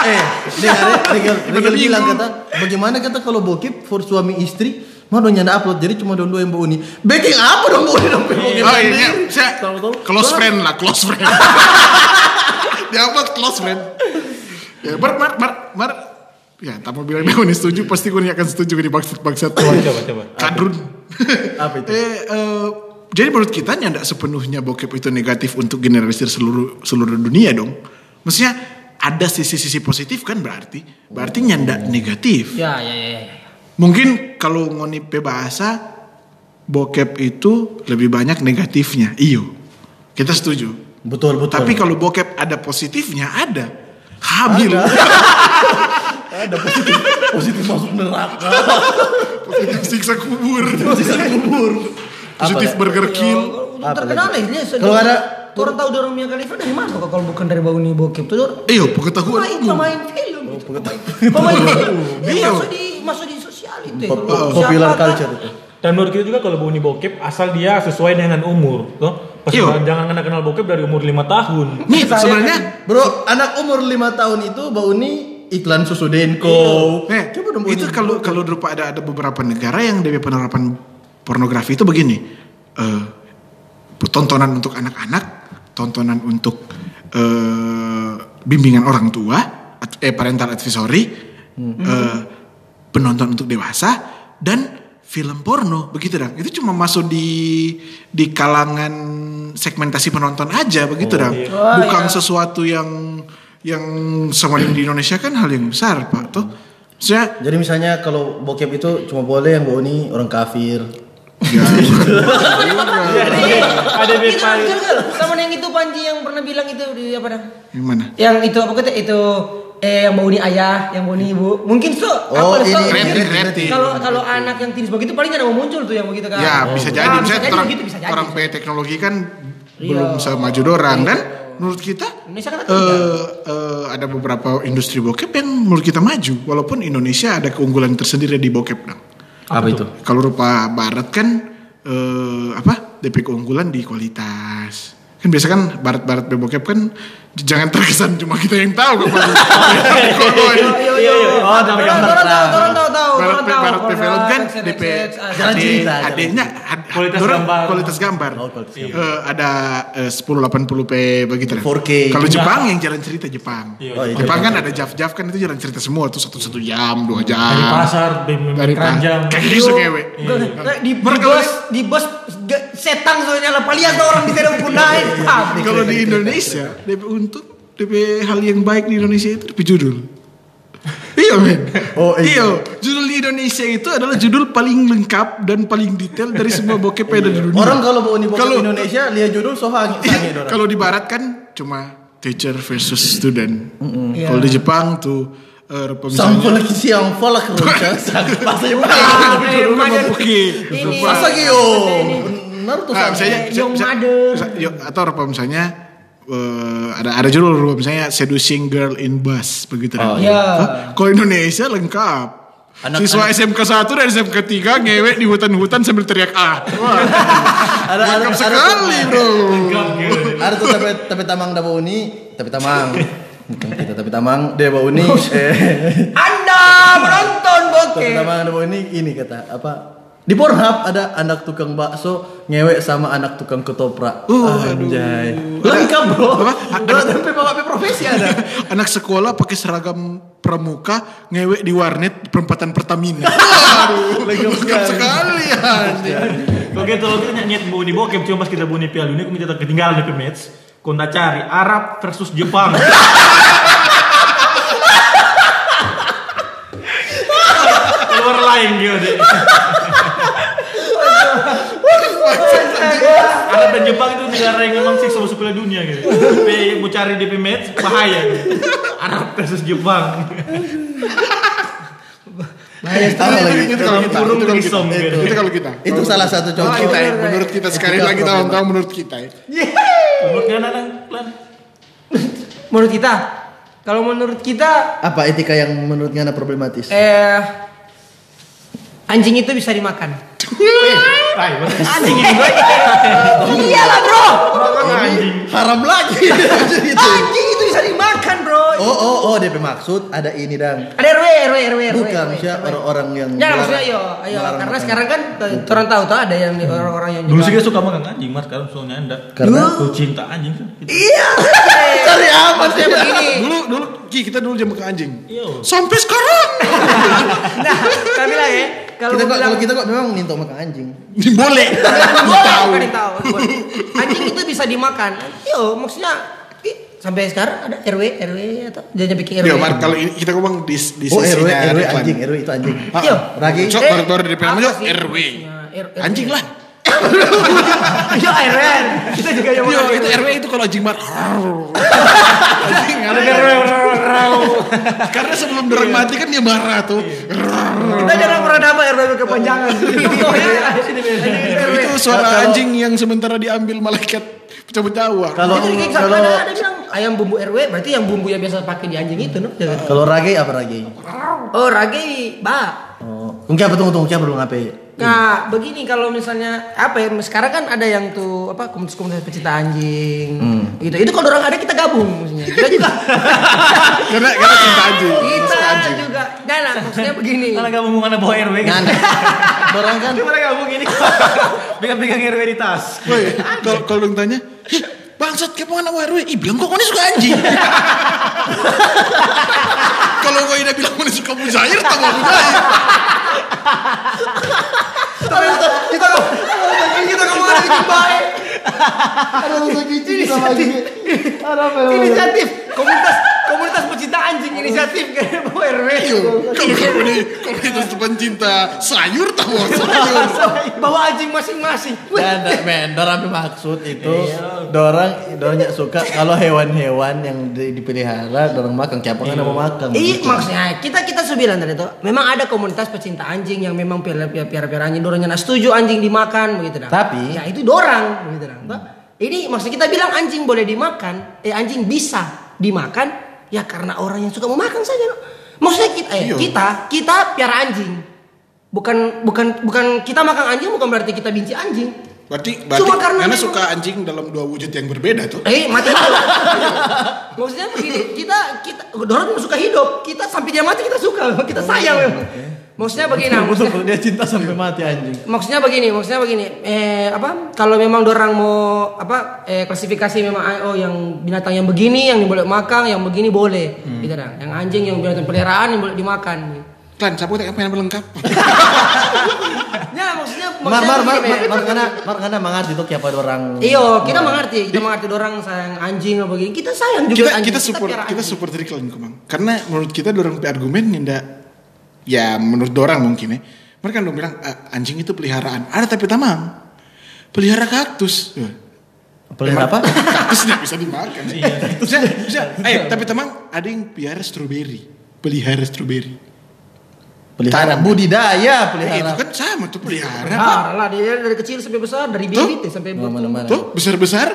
[SPEAKER 5] eh, dengar Regal, Regal bilang kata, bagaimana kata kalau bokep for suami istri, mah dong nyanda upload, jadi cuma dong dua yang bau ini. Baking apa dong bau ini dong bokep
[SPEAKER 2] Oh iya, saya close friend lah, close friend. (laughs) Dia upload close friend. Ya, mar, mar, mar, mar. Ya, tak mau bilang ini setuju, pasti gue akan setuju di bangsat bangsat.
[SPEAKER 4] Coba coba coba.
[SPEAKER 2] Kadrun.
[SPEAKER 5] Apa itu? (laughs)
[SPEAKER 2] Eh, eh, jadi menurut kita tidak sepenuhnya bokep itu negatif untuk generasi seluruh seluruh dunia dong. Maksudnya ada sisi-sisi positif kan berarti, berarti nyanda negatif.
[SPEAKER 3] Ya, ya, ya, ya.
[SPEAKER 2] Mungkin kalau ngoni bahasa bokep itu lebih banyak negatifnya. Iyo. Kita setuju.
[SPEAKER 5] Betul, betul.
[SPEAKER 2] Tapi kalau bokep ada positifnya ada. Hamil. (laughs)
[SPEAKER 5] ada positif, positif masuk neraka.
[SPEAKER 2] positif siksa kubur.
[SPEAKER 5] Sisa kubur.
[SPEAKER 2] positif
[SPEAKER 5] Apa,
[SPEAKER 2] burger kill.
[SPEAKER 3] Udah terkenal ya dia.
[SPEAKER 5] Kalau ada
[SPEAKER 3] orang tahu dorong Mia Khalifa dari mana kok kalau bukan dari bau nih bokep tuh?
[SPEAKER 2] Iyo, pengetahuan
[SPEAKER 3] Pemain pemain film. Pemain film. Dia
[SPEAKER 2] Iya.
[SPEAKER 3] masuk di masuk di itu. ya.
[SPEAKER 5] Popular
[SPEAKER 3] siapa,
[SPEAKER 5] culture itu.
[SPEAKER 4] Dan menurut kita juga kalau bunyi bokep asal dia sesuai dengan umur, toh. Pas
[SPEAKER 2] Iya.
[SPEAKER 4] jangan kena kenal bokep dari umur 5 tahun.
[SPEAKER 2] Nih,
[SPEAKER 3] Saya-
[SPEAKER 2] sebenarnya
[SPEAKER 5] Bro, anak umur 5 tahun itu bau ini iklan susu Denko.
[SPEAKER 2] Eh,
[SPEAKER 5] Coba dong
[SPEAKER 2] itu kalau kalau berupa ada ada beberapa negara yang dari penerapan pornografi itu begini. Eh, tontonan untuk anak-anak, tontonan untuk eh, bimbingan orang tua, eh parental advisory, eh, penonton untuk dewasa dan film porno begitu dong. Itu cuma masuk di di kalangan segmentasi penonton aja begitu dong. Bukan sesuatu yang yang sama di Indonesia kan hal yang besar pak tuh. Saya
[SPEAKER 5] Jadi misalnya kalau bokep itu cuma boleh yang bau ini orang kafir.
[SPEAKER 2] ya, (laughs)
[SPEAKER 4] Ada
[SPEAKER 3] Itu
[SPEAKER 4] beta.
[SPEAKER 3] juga sama yang itu Panji yang pernah bilang itu di apa dah?
[SPEAKER 2] yang mana?
[SPEAKER 3] Yang itu apa kata itu eh yang bau nih ayah, yang bau nih ibu. Mungkin so
[SPEAKER 5] Oh,
[SPEAKER 3] apa, so. Kalau kalau anak yang tinis begitu paling nggak mau muncul tuh yang begitu kan.
[SPEAKER 2] Ya bisa jadi,
[SPEAKER 3] Nah,
[SPEAKER 2] misalnya
[SPEAKER 3] jadi
[SPEAKER 2] orang
[SPEAKER 3] begitu, bisa jadi.
[SPEAKER 2] orang P teknologi kan
[SPEAKER 3] Iya.
[SPEAKER 2] belum semaju dorang dan menurut kita
[SPEAKER 3] kan ada
[SPEAKER 2] eh, eh, ada beberapa industri bokep yang menurut kita maju walaupun Indonesia ada keunggulan tersendiri di bokep dong.
[SPEAKER 5] Apa itu?
[SPEAKER 2] Kalau rupa barat kan eh, apa DP keunggulan di kualitas. Kan biasa kan barat-barat bokep kan jangan terkesan cuma kita yang tahu kan.
[SPEAKER 3] Yo yo yo.
[SPEAKER 5] Oh, gambar
[SPEAKER 3] orang tahu, orang tahu tahu,
[SPEAKER 2] Barat barat film kan DP HD-nya
[SPEAKER 4] Kualitas gambar.
[SPEAKER 2] kualitas gambar.
[SPEAKER 5] Oh,
[SPEAKER 2] Eh, ada eh, 1080p begitu. kan.
[SPEAKER 5] 4K.
[SPEAKER 2] Kalau
[SPEAKER 4] Iya.
[SPEAKER 2] Jepang yang jalan cerita Jepang.
[SPEAKER 4] Iya,
[SPEAKER 5] iya,
[SPEAKER 2] Jepang
[SPEAKER 5] Jepang.
[SPEAKER 2] kan ada jaf-jaf kan itu jalan cerita semua tuh satu satu jam dua jam.
[SPEAKER 4] Dari pasar,
[SPEAKER 2] dari
[SPEAKER 4] keranjang.
[SPEAKER 2] Kayak gitu.
[SPEAKER 3] Nggak, Di, bos di bos setang soalnya lah ada orang di tidak punai.
[SPEAKER 2] Kalau di Indonesia, DP untung, DP hal yang baik di Indonesia itu DP judul. iya men.
[SPEAKER 5] Oh, iya.
[SPEAKER 2] iya. Judul di Indonesia itu adalah judul paling lengkap dan paling detail dari semua bokep yang ada di dunia.
[SPEAKER 5] Orang kalau bau ini bokep
[SPEAKER 2] Kalau-
[SPEAKER 5] Indonesia lihat judul sange
[SPEAKER 2] Iya, kalau di barat kan cuma teacher versus student.
[SPEAKER 3] Iya.
[SPEAKER 2] Kalau di Jepang tuh eh, misalnya
[SPEAKER 5] lagi siang falak ronca. Bahasa Jepang.
[SPEAKER 2] Mabuki.
[SPEAKER 3] Ini.
[SPEAKER 5] Bahasa Gyo. Benar tuh
[SPEAKER 2] misalnya, atau rupa misalnya eh, ada ada judul misalnya seducing girl in bus begitu.
[SPEAKER 5] Oh,
[SPEAKER 2] kan.
[SPEAKER 3] iya.
[SPEAKER 2] Hah? Kalau Indonesia lengkap.
[SPEAKER 5] Anak-
[SPEAKER 2] Siswa
[SPEAKER 5] anak-
[SPEAKER 2] SMK 1 dan SMK 3 ngewek di hutan-hutan sambil teriak ah. Wah,
[SPEAKER 5] Ada ada
[SPEAKER 2] lengkap
[SPEAKER 5] ada
[SPEAKER 2] sekali bro.
[SPEAKER 5] Ada tuh tapi tapi tamang da bau ini, tapi tamang. Bukan kita tapi tamang dia bau ini eh
[SPEAKER 3] Anda menonton
[SPEAKER 5] tapi
[SPEAKER 3] bokep.
[SPEAKER 5] tamang da bau ini ini kata apa? Di Pornhub ada anak tukang bakso ngewek sama anak tukang ketoprak.
[SPEAKER 2] Uh,
[SPEAKER 5] Anjay. Lengkap bro.
[SPEAKER 2] Apa?
[SPEAKER 5] Udah sampai bapak profesi ada. (laughs)
[SPEAKER 2] Anak sekolah pakai seragam pramuka ngewek di warnet perempatan Pertamina. Aduh, lengkap sekali ya.
[SPEAKER 4] Oke, kalau kita nyet bunyi bokep cuma pas kita bunyi piala dunia, kita ketinggalan di match. Kau nggak cari Arab versus Jepang. (laughs) Keluar lain gitu deh. Dan Jepang itu negara yang memang sih sama suku dunia gitu. Tapi mau cari DP match bahaya. Gitu. Arab versus Jepang.
[SPEAKER 2] Itu lagi. Itu kalau kita. Itu kalau kita. Itu kalau kita.
[SPEAKER 5] Itu salah satu contoh.
[SPEAKER 2] kita ya. Menurut kita sekali lagi
[SPEAKER 5] problema.
[SPEAKER 2] tahu-tahu menurut kita ya.
[SPEAKER 4] Menurut? Lan?
[SPEAKER 3] Menurut kita, kalau menurut kita
[SPEAKER 5] Apa etika yang menurut Ngana problematis?
[SPEAKER 3] eh anjing itu bisa dimakan.
[SPEAKER 4] Rai, anjing ini bro.
[SPEAKER 3] Iyalah bro.
[SPEAKER 4] Makan anjing.
[SPEAKER 5] Haram lagi. Gitu.
[SPEAKER 3] Anjing itu bisa dimakan bro.
[SPEAKER 5] Oh oh oh DP maksud ada ini dan
[SPEAKER 3] Ada RW, RW, RW, RW.
[SPEAKER 5] bukan maksudnya orang-orang yang
[SPEAKER 3] Ya maksudnya yo, ayo karena sekarang kan orang tahu tuh ada yang orang-orang yang
[SPEAKER 4] Dulu sih kita suka makan anjing, mas. Sekarang soalnya anda.
[SPEAKER 5] Karena
[SPEAKER 4] Aku cinta anjing.
[SPEAKER 3] Iya. (laughs)
[SPEAKER 5] Cari apa sih?
[SPEAKER 3] begini.
[SPEAKER 2] Dulu dulu Ki kita dulu jam makan anjing.
[SPEAKER 4] Iya.
[SPEAKER 2] Sampai sekarang. (laughs)
[SPEAKER 3] Nah, kami bilang ya, kalau
[SPEAKER 5] Kita kok
[SPEAKER 3] bilang
[SPEAKER 5] kalau kita kok memang minta makan anjing. (laughs)
[SPEAKER 2] Boleh.
[SPEAKER 3] boleh
[SPEAKER 2] Tahu.
[SPEAKER 3] bukan tahu. Anjing itu bisa dimakan. Yo, maksudnya sampai sekarang ada RW, RW atau jangan bikin RW.
[SPEAKER 2] Yo, Mar, kalau ini kita ngomong di di
[SPEAKER 5] Oh RW
[SPEAKER 2] sisinya
[SPEAKER 5] RW anjing RW itu anjing.
[SPEAKER 2] Ah,
[SPEAKER 3] Yo.
[SPEAKER 5] Ragi.
[SPEAKER 2] Cok, baru-baru di
[SPEAKER 3] sih
[SPEAKER 2] RW. Anjing lah.
[SPEAKER 3] Yo, RW. Kita juga yang
[SPEAKER 2] Yo, itu RW itu kalau anjing ada Karena sebelum dorang mati kan dia marah tuh.
[SPEAKER 3] Kita jarang pernah dapat RW kepanjangan. (laughs)
[SPEAKER 2] itu suara anjing yang sementara diambil malaikat pencabut nyawa.
[SPEAKER 5] Kalau kalau
[SPEAKER 3] ayam bumbu RW berarti yang bumbu yang biasa pakai di anjing itu, no? Jangan.
[SPEAKER 5] kalau Ragi apa Ragi?
[SPEAKER 3] Oh, ragi, ba.
[SPEAKER 5] Oh, mungkin apa tunggu tunggu siapa belum apa?
[SPEAKER 3] Nah, begini kalau misalnya apa ya? Sekarang kan ada yang tuh apa komunitas-komunitas pecinta anjing. Gitu. Itu kalau orang ada kita gabung maksudnya. Kita juga. (laughs)
[SPEAKER 2] Karena karena cinta anjing.
[SPEAKER 3] kita juga. Nah, nah, maksudnya begini.
[SPEAKER 4] Karena mau mana bawa RW kan?
[SPEAKER 5] Ngana. Orang kan
[SPEAKER 4] Gimana kamu gini? (laughs) Pegang-pegang RW di tas.
[SPEAKER 2] Woi, kalau kalau tanya, "Ih, bangsat kayak mana RW? Ih, bilang kok ini suka anjing. (laughs) kalau kau ini bilang ini suka mujair, tak mau mujair.
[SPEAKER 3] kita kita ngomong ada yang baik.
[SPEAKER 5] ada gizi sama gini. Ada apa?
[SPEAKER 3] Inisiatif komunitas komunitas pecinta anjing inisiatif kayak bawa RW.
[SPEAKER 2] Kau ini terus pencinta sayur, tak mau sayur.
[SPEAKER 3] Bawa anjing masing-masing. Wih,
[SPEAKER 5] Dan men, dorang maksud itu dorang dorangnya suka kalau hewan-hewan yang di- dipelihara dorang makan kayak apa kan mau makan.
[SPEAKER 3] Iya maksudnya kita kita sudah bilang tadi tuh memang ada komunitas pecinta anjing yang memang piara piara piara anjing dorangnya nah setuju anjing dimakan begitu dah.
[SPEAKER 5] Tapi-
[SPEAKER 3] ya itu dorang begitu dah. Toh, Ini maksud kita bilang anjing boleh dimakan, eh anjing bisa dimakan ya karena orang yang suka memakan saja. no. Maksudnya kita eh,
[SPEAKER 2] Iya.
[SPEAKER 3] kita kita piara anjing. Bukan bukan bukan kita makan anjing bukan berarti kita benci anjing.
[SPEAKER 2] Berarti, berarti
[SPEAKER 3] Cuma karena
[SPEAKER 2] karena, suka anjing dalam dua wujud yang berbeda tuh.
[SPEAKER 3] Eh mati dulu. (laughs) Maksudnya begini, kita kita Dorang cuma suka hidup, kita sampai dia mati kita suka, kita sayang memang. Maksudnya begini, nah, maksudnya,
[SPEAKER 5] dia cinta sampai mati anjing.
[SPEAKER 3] maksudnya begini, maksudnya begini. Eh apa? Kalau memang dorang mau apa? Eh, klasifikasi memang oh yang binatang yang begini yang boleh makan, yang begini boleh, gitu dah. Yang anjing yang binatang peliharaan yang boleh dimakan.
[SPEAKER 2] Kan, siapa yang pengen melengkap? (laughs)
[SPEAKER 3] Ya maksudnya,
[SPEAKER 5] Mar
[SPEAKER 3] maksudnya
[SPEAKER 5] mar mar mar mar kana mar kana mengerti tuh kayak apa orang.
[SPEAKER 3] Iyo, kita mengerti, kita mengerti dorang sayang anjing atau begini. Kita sayang juga
[SPEAKER 2] kita
[SPEAKER 3] anjing.
[SPEAKER 2] kita support kita support dari kalian kumang karena menurut kita punya argumen yang ndak ya menurut dorang mungkin ya. Mereka dong bilang "Ah, anjing itu peliharaan. Ada tapi tamang. Pelihara kaktus. Wah,
[SPEAKER 5] Pelihara apa? (laughs)
[SPEAKER 2] kaktus tidak bisa dimakan. Bisa bisa. Ayo tapi tamang ada yang pelihara stroberi. Pelihara stroberi.
[SPEAKER 5] Pelihara
[SPEAKER 2] Tanam.
[SPEAKER 5] budidaya
[SPEAKER 2] Eh, itu
[SPEAKER 5] pelihara.
[SPEAKER 2] kan sama tuh pelihara.
[SPEAKER 3] Parah lah dia dari kecil sampai besar dari bibit ya, sampai
[SPEAKER 5] mana.
[SPEAKER 2] tuh besar besar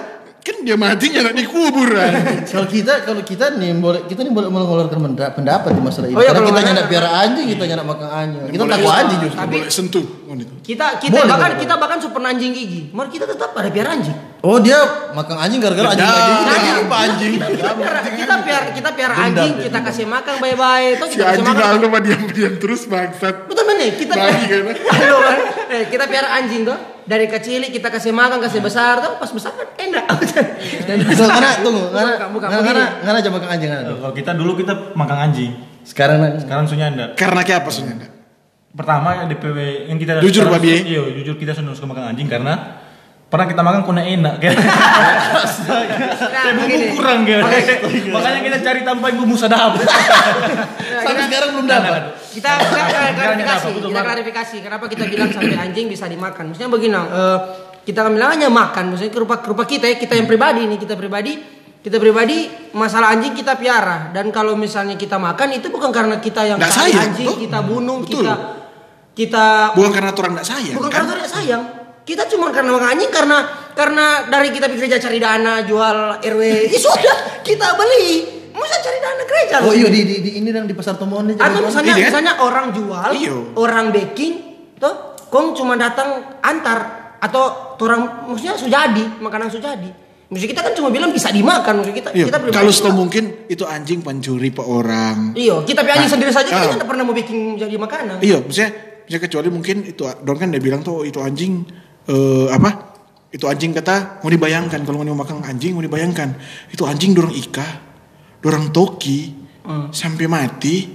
[SPEAKER 2] kan dia matinya nak dikubur kan (laughs)
[SPEAKER 5] Kalau kita kalau kita nih boleh kita nih boleh mengeluarkan penda- pendapat di masalah ini.
[SPEAKER 3] Oh iya,
[SPEAKER 5] Karena
[SPEAKER 3] kalau
[SPEAKER 5] kita nyandak piara anjing, kita nyandak makan anjing. Kita
[SPEAKER 2] Boleh.
[SPEAKER 5] takut anjing justru.
[SPEAKER 3] Tapi-
[SPEAKER 2] boleh sentuh mohon itu
[SPEAKER 3] Kita kita
[SPEAKER 5] Boleh,
[SPEAKER 3] bahkan
[SPEAKER 5] boleh,
[SPEAKER 3] kita bahkan super anjing gigi. Mar kita tetap ada piara anjing.
[SPEAKER 5] Oh dia makan anjing gara-gara anjing
[SPEAKER 2] Nah,
[SPEAKER 5] anjing
[SPEAKER 2] nah,
[SPEAKER 5] anjing anjing?
[SPEAKER 3] Kita piara kita piara kita piara
[SPEAKER 5] Dendam
[SPEAKER 3] anjing, kita kasih makan bye-bye. Terus
[SPEAKER 2] si
[SPEAKER 3] kita kasih
[SPEAKER 2] anjing
[SPEAKER 3] makan.
[SPEAKER 2] lalu mah diam diam terus bangsat
[SPEAKER 3] Betul benar kita
[SPEAKER 2] Bagi kan? (laughs)
[SPEAKER 3] Aduh, kan? Eh, kita piara anjing tuh. Dari kecil kita kasih makan, kasih besar tuh pas besar kan enak. (laughs) Dan
[SPEAKER 5] So, karena tunggu, karena
[SPEAKER 3] Bukan, bukan,
[SPEAKER 5] karena
[SPEAKER 3] begini.
[SPEAKER 5] karena aja makan anjing tuh.
[SPEAKER 4] Kalau kita dulu kita makan anjing.
[SPEAKER 5] Sekarang
[SPEAKER 4] Sekarang sunya anda.
[SPEAKER 2] karena kayak apa sebenarnya
[SPEAKER 4] Pertama yang DPW yang kita
[SPEAKER 2] Jujur, Babi.
[SPEAKER 4] Iya, jujur kita senang suka makan anjing karena pernah kita makan kuna enak (laughs) kayak
[SPEAKER 3] Nah,
[SPEAKER 4] bumbu
[SPEAKER 3] begini.
[SPEAKER 4] kurang kayak (laughs) makanya kita cari tambahin bumbu sadap
[SPEAKER 5] sampai sekarang belum dapat.
[SPEAKER 3] kita kita klarifikasi?
[SPEAKER 4] Betul,
[SPEAKER 3] kita klarifikasi kenapa kita bilang sampai anjing bisa dimakan. Maksudnya begini, eh, kita kan bilang hanya makan, maksudnya ke rupa, ke rupa kita ya, kita yang pribadi nih, kita pribadi, kita pribadi masalah anjing kita piara dan kalau misalnya kita makan itu bukan karena kita yang cari anjing,
[SPEAKER 2] toh?
[SPEAKER 3] kita bunuh,
[SPEAKER 2] Betul.
[SPEAKER 3] kita kita
[SPEAKER 2] bukan karena orang tidak sayang
[SPEAKER 3] bukan
[SPEAKER 2] kan?
[SPEAKER 3] karena tidak sayang. Kita cuma karena makan anjing karena karena dari kita bekerja cari dana jual RW, ya sudah kita beli. Masa cari dana gereja?
[SPEAKER 5] Oh iya di, di, di ini dan di pasar Tomohon aja.
[SPEAKER 3] Atau misalnya,
[SPEAKER 2] Iya kan?
[SPEAKER 3] misalnya orang jual,
[SPEAKER 2] Iya.
[SPEAKER 3] orang baking, tuh kong cuma datang antar atau orang maksudnya sudah jadi makanan sudah jadi. Maksud kita kan cuma bilang bisa dimakan maksud kita.
[SPEAKER 2] Iya,
[SPEAKER 3] kita
[SPEAKER 2] kalau setahu
[SPEAKER 3] bilang,
[SPEAKER 2] mungkin itu anjing pencuri pe orang.
[SPEAKER 3] Iya, kita pilih anjing
[SPEAKER 2] Ah,
[SPEAKER 3] sendiri saja kita kan pernah mau bikin jadi makanan.
[SPEAKER 2] Iya, misalnya, misalnya kecuali mungkin itu Don kan dia bilang tuh itu anjing eh, apa? Itu anjing kata mau dibayangkan. Kalau mau makan anjing mau dibayangkan. Itu anjing dorong ika, dorong toki sampai mati,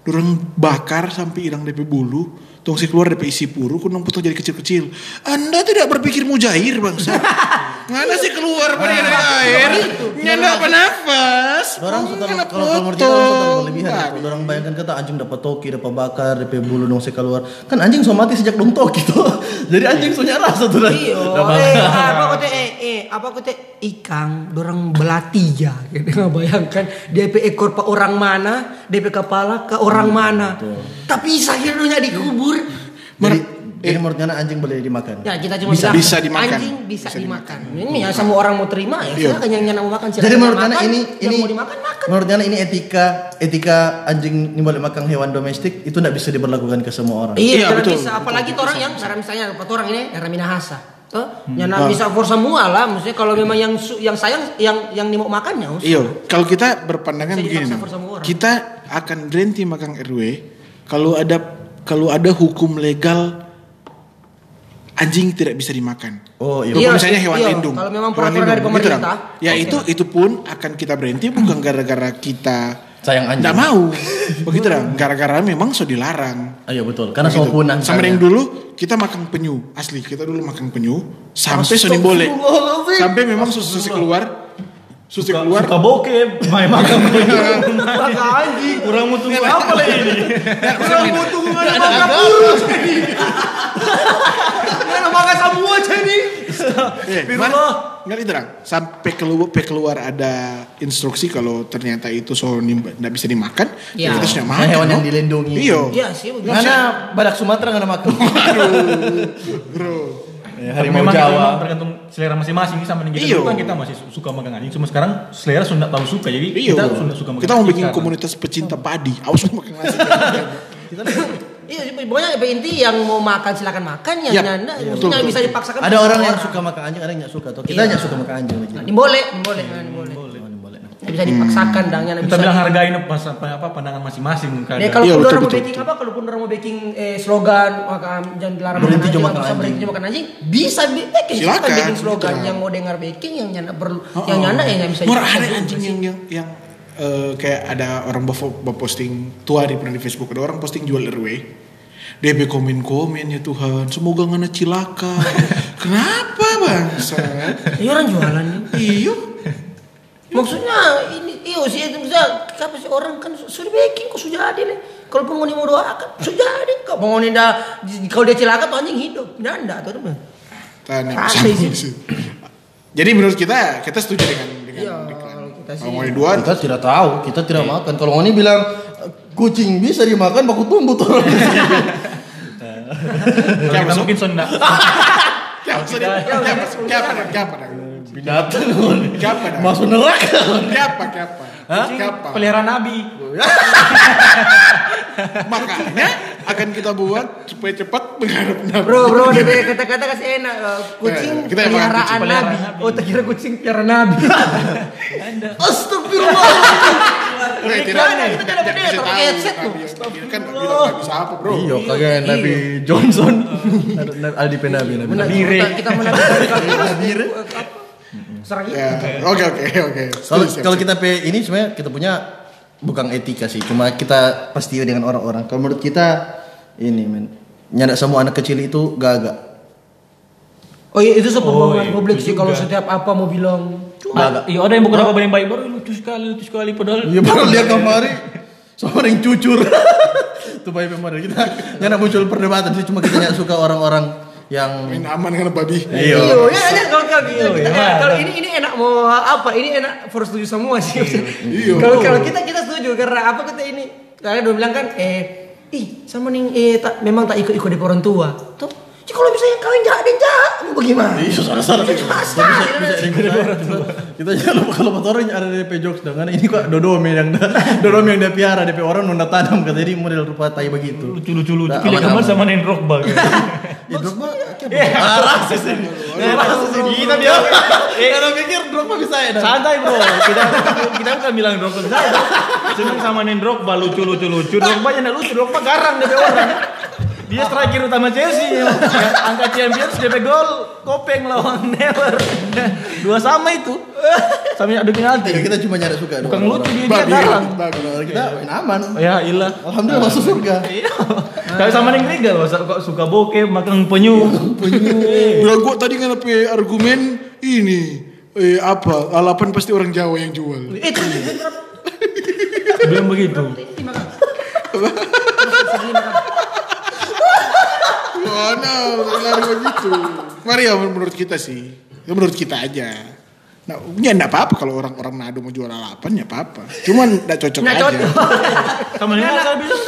[SPEAKER 2] dorong bakar sampai hilang DP bulu, tong si keluar DP isi puru, kunong potong jadi kecil-kecil. Anda tidak berpikir mujair bangsa. (laughs) Mana sih keluar pada dari air? Nyanda apa nafas?
[SPEAKER 5] Orang
[SPEAKER 2] nyanda
[SPEAKER 5] kalau kita orang berlebihan.
[SPEAKER 2] Nah,
[SPEAKER 5] Kalau orang bayangkan kata anjing dapat toki, dapat bakar, dapat bulu dong keluar. Kan anjing so mati sejak dong toki tuh. (laughs) Jadi anjing so nyala satu dah.
[SPEAKER 3] Iya, eh, apa kata eh, eh, apa kata ikan, dorang belati ya, gitu nggak bayangkan DP ekor pak orang mana, DP kepala ke orang mana, tapi akhirnya dikubur.
[SPEAKER 5] Jadi, jadi menurut Nyana anjing boleh dimakan.
[SPEAKER 3] Ya kita cuma
[SPEAKER 2] Bisa-
[SPEAKER 3] bilang
[SPEAKER 2] bisa dimakan.
[SPEAKER 3] anjing bisa,
[SPEAKER 2] Bisa
[SPEAKER 3] dimakan. Ini ya semua orang mau terima ya,
[SPEAKER 2] Iya.
[SPEAKER 3] silakan yang nyana mau makan silakan.
[SPEAKER 5] Jadi menurut
[SPEAKER 3] makan,
[SPEAKER 5] Nyana ini ini
[SPEAKER 3] mau dimakan makan.
[SPEAKER 5] menurut Nyana ini etika etika anjing ini boleh makan hewan domestik itu tidak bisa diberlakukan ke semua orang.
[SPEAKER 3] Iya,
[SPEAKER 2] Iya, betul,
[SPEAKER 3] bisa. Apalagi
[SPEAKER 2] betul,
[SPEAKER 3] orang yang, karena misalnya orang ini era minahasa. Tuh,
[SPEAKER 2] Hmm.
[SPEAKER 3] nyana bisa for semua lah. Maksudnya kalau memang yang yang sayang yang yang mau makannya. usah.
[SPEAKER 2] Iya, kalau kita berpandangan
[SPEAKER 3] Bisa
[SPEAKER 2] begini, kita akan berhenti makan RW kalau ada kalau ada hukum legal anjing tidak bisa dimakan.
[SPEAKER 5] Oh iya.
[SPEAKER 3] Iya,
[SPEAKER 2] Kalau misalnya hewan
[SPEAKER 3] iya,
[SPEAKER 2] lindung.
[SPEAKER 3] kalau memang
[SPEAKER 2] Hewan
[SPEAKER 3] peraturan dari
[SPEAKER 2] lindung, gitu,
[SPEAKER 3] pemerintah,
[SPEAKER 2] Ya
[SPEAKER 3] oke.
[SPEAKER 2] itu itu pun akan kita berhenti bukan gara-gara kita
[SPEAKER 5] Sayang anjing.
[SPEAKER 2] Tidak mau. Begitu dah. Gara-gara memang sudah dilarang.
[SPEAKER 5] Ah, iya betul. Karena
[SPEAKER 2] Begitu.
[SPEAKER 5] semua punah.
[SPEAKER 2] Sama yang dulu kita makan penyu asli kita dulu makan penyu sampai sudah boleh sampai memang susu susu keluar susu keluar
[SPEAKER 4] Suka bokep, main makan (laughs)
[SPEAKER 3] Maka anjing.
[SPEAKER 4] Kurang mau tunggu apa lagi ini?
[SPEAKER 3] Kurang mau tunggu ada makan burus jadi. Mana makan semua jadi.
[SPEAKER 2] Mana? Nggak diterang. Sampai keluar, sampai keluar ada instruksi kalau ternyata itu so nggak bisa dimakan,
[SPEAKER 3] Ya.
[SPEAKER 2] kita sudah makan.
[SPEAKER 5] hewan yang dilindungi.
[SPEAKER 2] Iya.
[SPEAKER 3] Iya sih.
[SPEAKER 5] Karena badak Sumatera nggak ada makan. (laughs)
[SPEAKER 2] Bro.
[SPEAKER 5] Ya,
[SPEAKER 4] Tapi
[SPEAKER 5] harimau
[SPEAKER 4] memang
[SPEAKER 5] Jawa.
[SPEAKER 4] memang tergantung selera masing-masing sama dengan kita
[SPEAKER 2] Iyo.
[SPEAKER 4] dulu kan kita masih su- suka makan anjing cuma sekarang selera sudah tahu suka jadi
[SPEAKER 2] Iya,
[SPEAKER 4] kita sudah suka makan
[SPEAKER 2] Kita mau bikin
[SPEAKER 4] sekarang.
[SPEAKER 2] komunitas pecinta padi. Awas makan nasi. (laughs)
[SPEAKER 3] Iya, pokoknya apa inti yang mau makan silakan makan yang
[SPEAKER 2] Yap.
[SPEAKER 3] nyanda
[SPEAKER 2] Iya,
[SPEAKER 3] maksudnya
[SPEAKER 2] betul,
[SPEAKER 3] bisa dipaksakan.
[SPEAKER 5] Ada orang yang suka makan anjing, ada yang nggak suka. Tuh kita
[SPEAKER 3] Iya.
[SPEAKER 5] nggak suka makan anjing lagi.
[SPEAKER 3] Nah, boleh, boleh, boleh.
[SPEAKER 5] Oh.
[SPEAKER 3] Nggak bisa dipaksakan dan nyana
[SPEAKER 4] kita
[SPEAKER 3] bisa.
[SPEAKER 4] bilang hargain pas apa, apa pandangan masing-masing kan
[SPEAKER 3] Ya kalau
[SPEAKER 2] Iya,
[SPEAKER 3] pun
[SPEAKER 2] betul,
[SPEAKER 3] mau
[SPEAKER 2] betul,
[SPEAKER 3] baking
[SPEAKER 2] betul.
[SPEAKER 3] apa, kalau pun orang mau baking eh, slogan maka jangan dilarang
[SPEAKER 5] Berhenti
[SPEAKER 3] makan
[SPEAKER 5] cuma
[SPEAKER 3] anjing,
[SPEAKER 5] makan anjing.
[SPEAKER 3] berhenti cuma makan anjing, bisa bi- baking
[SPEAKER 2] Silakan,
[SPEAKER 3] silakan baking slogan
[SPEAKER 2] gitu.
[SPEAKER 3] yang mau dengar baking yang nyana perlu, yang nyana ya nggak bisa.
[SPEAKER 2] Murah ada anjing yang yang yang eh, kayak ada orang posting tua di pernah di Facebook ada orang posting jual RW. DB komen komen ya Tuhan, semoga ngana cilaka. (laughs) Kenapa bangsa?
[SPEAKER 3] Iya orang jualan nih. Maksudnya ini iyo sih itu bisa apa sih orang kan su- sudah baking kok sudah ada nih. Kalau penghuni mau doakan sudah ada. Kalau penghuni dah kalau dia celaka tuh anjing hidup. Nggak ada tuh teman. Sih.
[SPEAKER 2] Jadi menurut kita kita setuju dengan dengan
[SPEAKER 3] Iya, kita sih.
[SPEAKER 2] Kalau mau dua
[SPEAKER 5] Kita tidak tahu, kita tidak makan. Kalau Ngoni bilang kucing bisa dimakan, baku tumbuh tuh. (laughs)
[SPEAKER 4] Kalau kita mungkin sonda
[SPEAKER 2] Siapa sih? (laughs) Siapa? Siapa?
[SPEAKER 5] Binatang.
[SPEAKER 2] Siapa?
[SPEAKER 5] Masuk neraka.
[SPEAKER 2] Siapa? Siapa? Siapa?
[SPEAKER 4] pelihara nabi (laughs)
[SPEAKER 2] Makanya akan kita buat supaya cepat menghadap Nabi.
[SPEAKER 3] Bro, bro, dia punya kata-kata kasih enak. Eh, kucing
[SPEAKER 2] Eh, kita
[SPEAKER 3] peliharaan
[SPEAKER 2] kucing.
[SPEAKER 3] nabi.
[SPEAKER 4] Peliharaan nabi.
[SPEAKER 3] Oh, tak kira kucing piara nabi.
[SPEAKER 5] Astagfirullah.
[SPEAKER 2] Eh,
[SPEAKER 3] Iklannya, kita jangan
[SPEAKER 2] tidak kasih
[SPEAKER 3] pakai headset
[SPEAKER 2] Nabi yang- Kan Nabi Nabi siapa bro?
[SPEAKER 5] Iya, kagak Nabi Johnson. Aldi Penabi Nabi.
[SPEAKER 4] Bire.
[SPEAKER 3] kita, kita menampilkan kalau Serang itu.
[SPEAKER 2] Ya, oke oke oke.
[SPEAKER 5] Kalau kita pe ini sebenarnya kita punya bukan etika sih, cuma kita pasti dengan orang-orang. Kalau menurut kita ini men, nyada semua anak kecil itu gagak.
[SPEAKER 3] Oh iya, itu sepembangunan
[SPEAKER 4] Oh, iya,
[SPEAKER 3] publik sih kalau setiap apa mau bilang.
[SPEAKER 5] Gagak.
[SPEAKER 4] iya ada yang bukan apa yang baik baru lucu sekali lucu sekali padahal
[SPEAKER 5] Iya baru lihat kemari sama yang cucur. (laughs) Itu baik memang kita nyada muncul perdebatan sih cuma kita suka orang-orang yang
[SPEAKER 2] main aman dengan babi.
[SPEAKER 5] Iya.
[SPEAKER 3] Iya, ya, ya, kalau kalau kita,
[SPEAKER 4] Iya, iya.
[SPEAKER 3] kalau ini ini enak mau apa? Ini enak for setuju semua sih.
[SPEAKER 2] Iya.
[SPEAKER 3] Kalau kalau kita kita setuju karena apa kita ini? Karena udah bilang kan eh ih sama nih eh tak memang tak ikut ikut dari orang tua. Tuh Jadi kalau misalnya kawin jahat dia jahat, mau bagaimana?
[SPEAKER 5] Iya, salah-salah.
[SPEAKER 3] Jahat sekali.
[SPEAKER 5] Kita jangan lupa kalau motor ada DP jokes dong karena ini kok dodome yang (laughs) dodome yang dia piara DP orang nunda tanam kata jadi model rupa tai begitu.
[SPEAKER 4] Lucu lucu lucu.
[SPEAKER 5] Nah,
[SPEAKER 4] Pilih gambar sama Nen Rockba.
[SPEAKER 5] Ya Drogba (laughs) ah, rasis ini. Rasis ini.
[SPEAKER 4] Kita bilang.
[SPEAKER 5] Eh, kalau pikir Drogba bisa ya.
[SPEAKER 4] Santai bro, kita kita bukan bilang Drogba saja. Seneng sama Nen Drogba lucu lucu lucu. Drogba yang lucu, Drogba garang DP orang. Dia striker utama Chelsea yang yang angka Champions DP gol kopeng lawan (laughs) Never. Dua sama itu. Sama adu penalti.
[SPEAKER 5] Ya, kita cuma nyari suka
[SPEAKER 4] Bukan
[SPEAKER 5] doang.
[SPEAKER 4] lucu dia, dia.
[SPEAKER 5] Kalau kita aman.
[SPEAKER 4] Ya ilah.
[SPEAKER 5] Alhamdulillah masuk surga.
[SPEAKER 4] Iya. Tapi sama Neng Regal, masa kok suka bokeh, makan penyu. Penyu. (laughs)
[SPEAKER 2] Bilang gua tadi kan apa argumen ini eh apa alapan pasti orang Jawa yang jual.
[SPEAKER 3] Itu
[SPEAKER 4] Bilang begitu.
[SPEAKER 2] Mana lari begitu. Mari ya menurut kita sih. Ya menurut kita aja. Nah, ya enggak apa-apa kalau orang-orang nado mau jual alapan ya apa-apa. Cuman enggak cocok
[SPEAKER 3] Nggak
[SPEAKER 2] aja.
[SPEAKER 3] cocok. (laughs)
[SPEAKER 4] Sama saya bilang,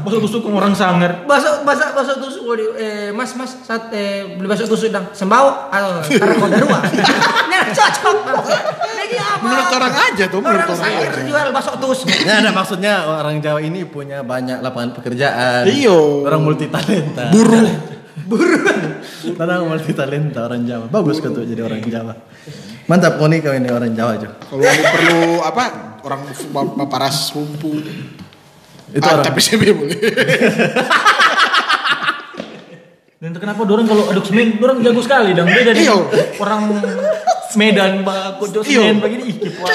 [SPEAKER 4] Bahasa busuk orang sangar.
[SPEAKER 3] Bahasa bahasa bahasa tusuk waduh, eh mas mas saat eh beli bakso tusuk dang sembau atau karena kau darua. Nah cocok. Lagi apa?
[SPEAKER 2] Menurut orang aja tuh, menurut
[SPEAKER 3] Orang
[SPEAKER 2] orang
[SPEAKER 3] saya
[SPEAKER 2] aja.
[SPEAKER 3] jual bakso tusuk. (laughs)
[SPEAKER 5] Ya, ada maksudnya orang Jawa ini punya banyak lapangan pekerjaan.
[SPEAKER 2] Iyo.
[SPEAKER 5] Orang multi talenta.
[SPEAKER 2] Buruh. (laughs)
[SPEAKER 5] Orang multi talenta orang Jawa. Bagus kau tuh jadi orang Jawa. Mantap kau nih kau ini orang Jawa Jo.
[SPEAKER 2] Kalau perlu apa? Orang paparas rumpu.
[SPEAKER 5] Itu
[SPEAKER 2] ah,
[SPEAKER 5] orang.
[SPEAKER 2] tapi CB boleh.
[SPEAKER 4] Dan kenapa dorang kalau aduk semen, dorang jago sekali dan beda
[SPEAKER 2] Iya.
[SPEAKER 4] orang Medan, Pak Kojo
[SPEAKER 2] Iya.
[SPEAKER 4] semen begini. Ih, kip, wah.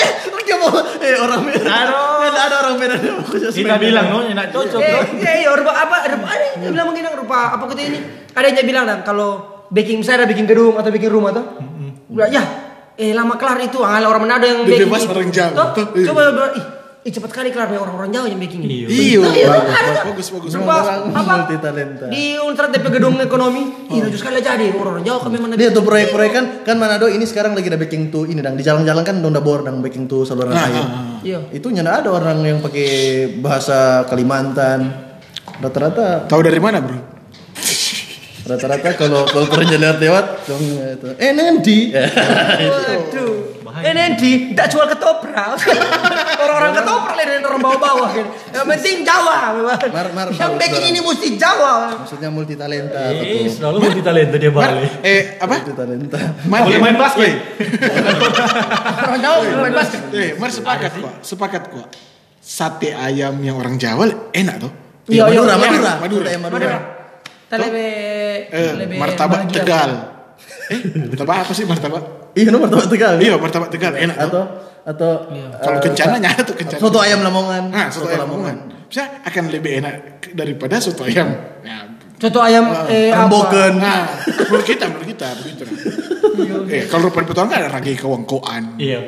[SPEAKER 5] Dia mau eh orang Medan. Ada ada orang Medan yang mau kerja
[SPEAKER 4] Kita bilang, no, enak cocok,
[SPEAKER 3] Eh,
[SPEAKER 4] bro.
[SPEAKER 3] iya, iya, rupa apa? Rupa ada yang bilang mungkin rupa apa kita ini? Ada yang bilang dan kalau baking misalnya bikin gedung atau bikin rumah tuh, udah ya, eh lama kelar itu, ala orang Manado yang baking.
[SPEAKER 2] bebas orang iya.
[SPEAKER 3] Coba ih, ih cepat kali kelar ya orang-orang Jawa yang baking ini.
[SPEAKER 4] Iya.
[SPEAKER 2] Iyo.
[SPEAKER 3] Iya, ada.
[SPEAKER 2] Bagus bagus.
[SPEAKER 3] Sumpah, apa?
[SPEAKER 5] multi talenta.
[SPEAKER 3] Di Untrat DP gedung ekonomi, ih lucu sekali jadi orang-orang Jawa kami mana.
[SPEAKER 5] Dia tuh proyek-proyek kan kan Manado ini sekarang lagi ada baking tuh ini dang di jalan-jalan kan udah bor dang baking tuh saluran
[SPEAKER 2] Nah,
[SPEAKER 5] air.
[SPEAKER 3] Iya.
[SPEAKER 5] Itu nyana ada orang yang pakai bahasa Kalimantan. Rata-rata
[SPEAKER 2] Tahu dari mana, Bro?
[SPEAKER 5] rata-rata kalau kalau pernah lewat dong itu eh nanti (laughs)
[SPEAKER 3] Waduh. Eh nanti tidak jual ketoprak. (laughs) Orang-orang ketoprak lah dan orang bawah-bawah kan. Yang penting Jawa. memang.
[SPEAKER 5] Mar- mar-
[SPEAKER 3] Yang
[SPEAKER 5] Bang.
[SPEAKER 3] ini mesti Jawa.
[SPEAKER 5] maksudnya multi talenta
[SPEAKER 4] Eh, selalu multi talenta dia balik.
[SPEAKER 2] Eh, apa?
[SPEAKER 5] multi talenta
[SPEAKER 4] Boleh main basket.
[SPEAKER 3] Orang Jawa main basket.
[SPEAKER 2] Eh, Mar sepakat kok. Sepakat kok. Sate ayam yang orang Jawa enak tuh.
[SPEAKER 3] Iya, iya,
[SPEAKER 5] Madura
[SPEAKER 3] iya.
[SPEAKER 5] Madura
[SPEAKER 2] Madura.
[SPEAKER 5] Eh, Madura
[SPEAKER 2] Eh,
[SPEAKER 3] lebih
[SPEAKER 2] martabak. Tegal. Eh, martabak apa sih martabak?
[SPEAKER 5] Iya nomor tempat tegal
[SPEAKER 2] Iya, martabak Tegal enak tuh.
[SPEAKER 5] atau atau
[SPEAKER 2] Kalau
[SPEAKER 5] eh,
[SPEAKER 2] kencana nyata tuh kencana.
[SPEAKER 5] soto ayam Lamongan
[SPEAKER 2] Nah, soto ayam Lamongan. Bisa akan lebih enak daripada soto ayam. Ya,
[SPEAKER 3] Soto ayam eh apa?
[SPEAKER 5] Remboken.
[SPEAKER 2] Nah, menurut kita, menurut kita begitu. Nah. Eh, kalau rupa petualang kan ada ragi kewangkoan.
[SPEAKER 4] Iya.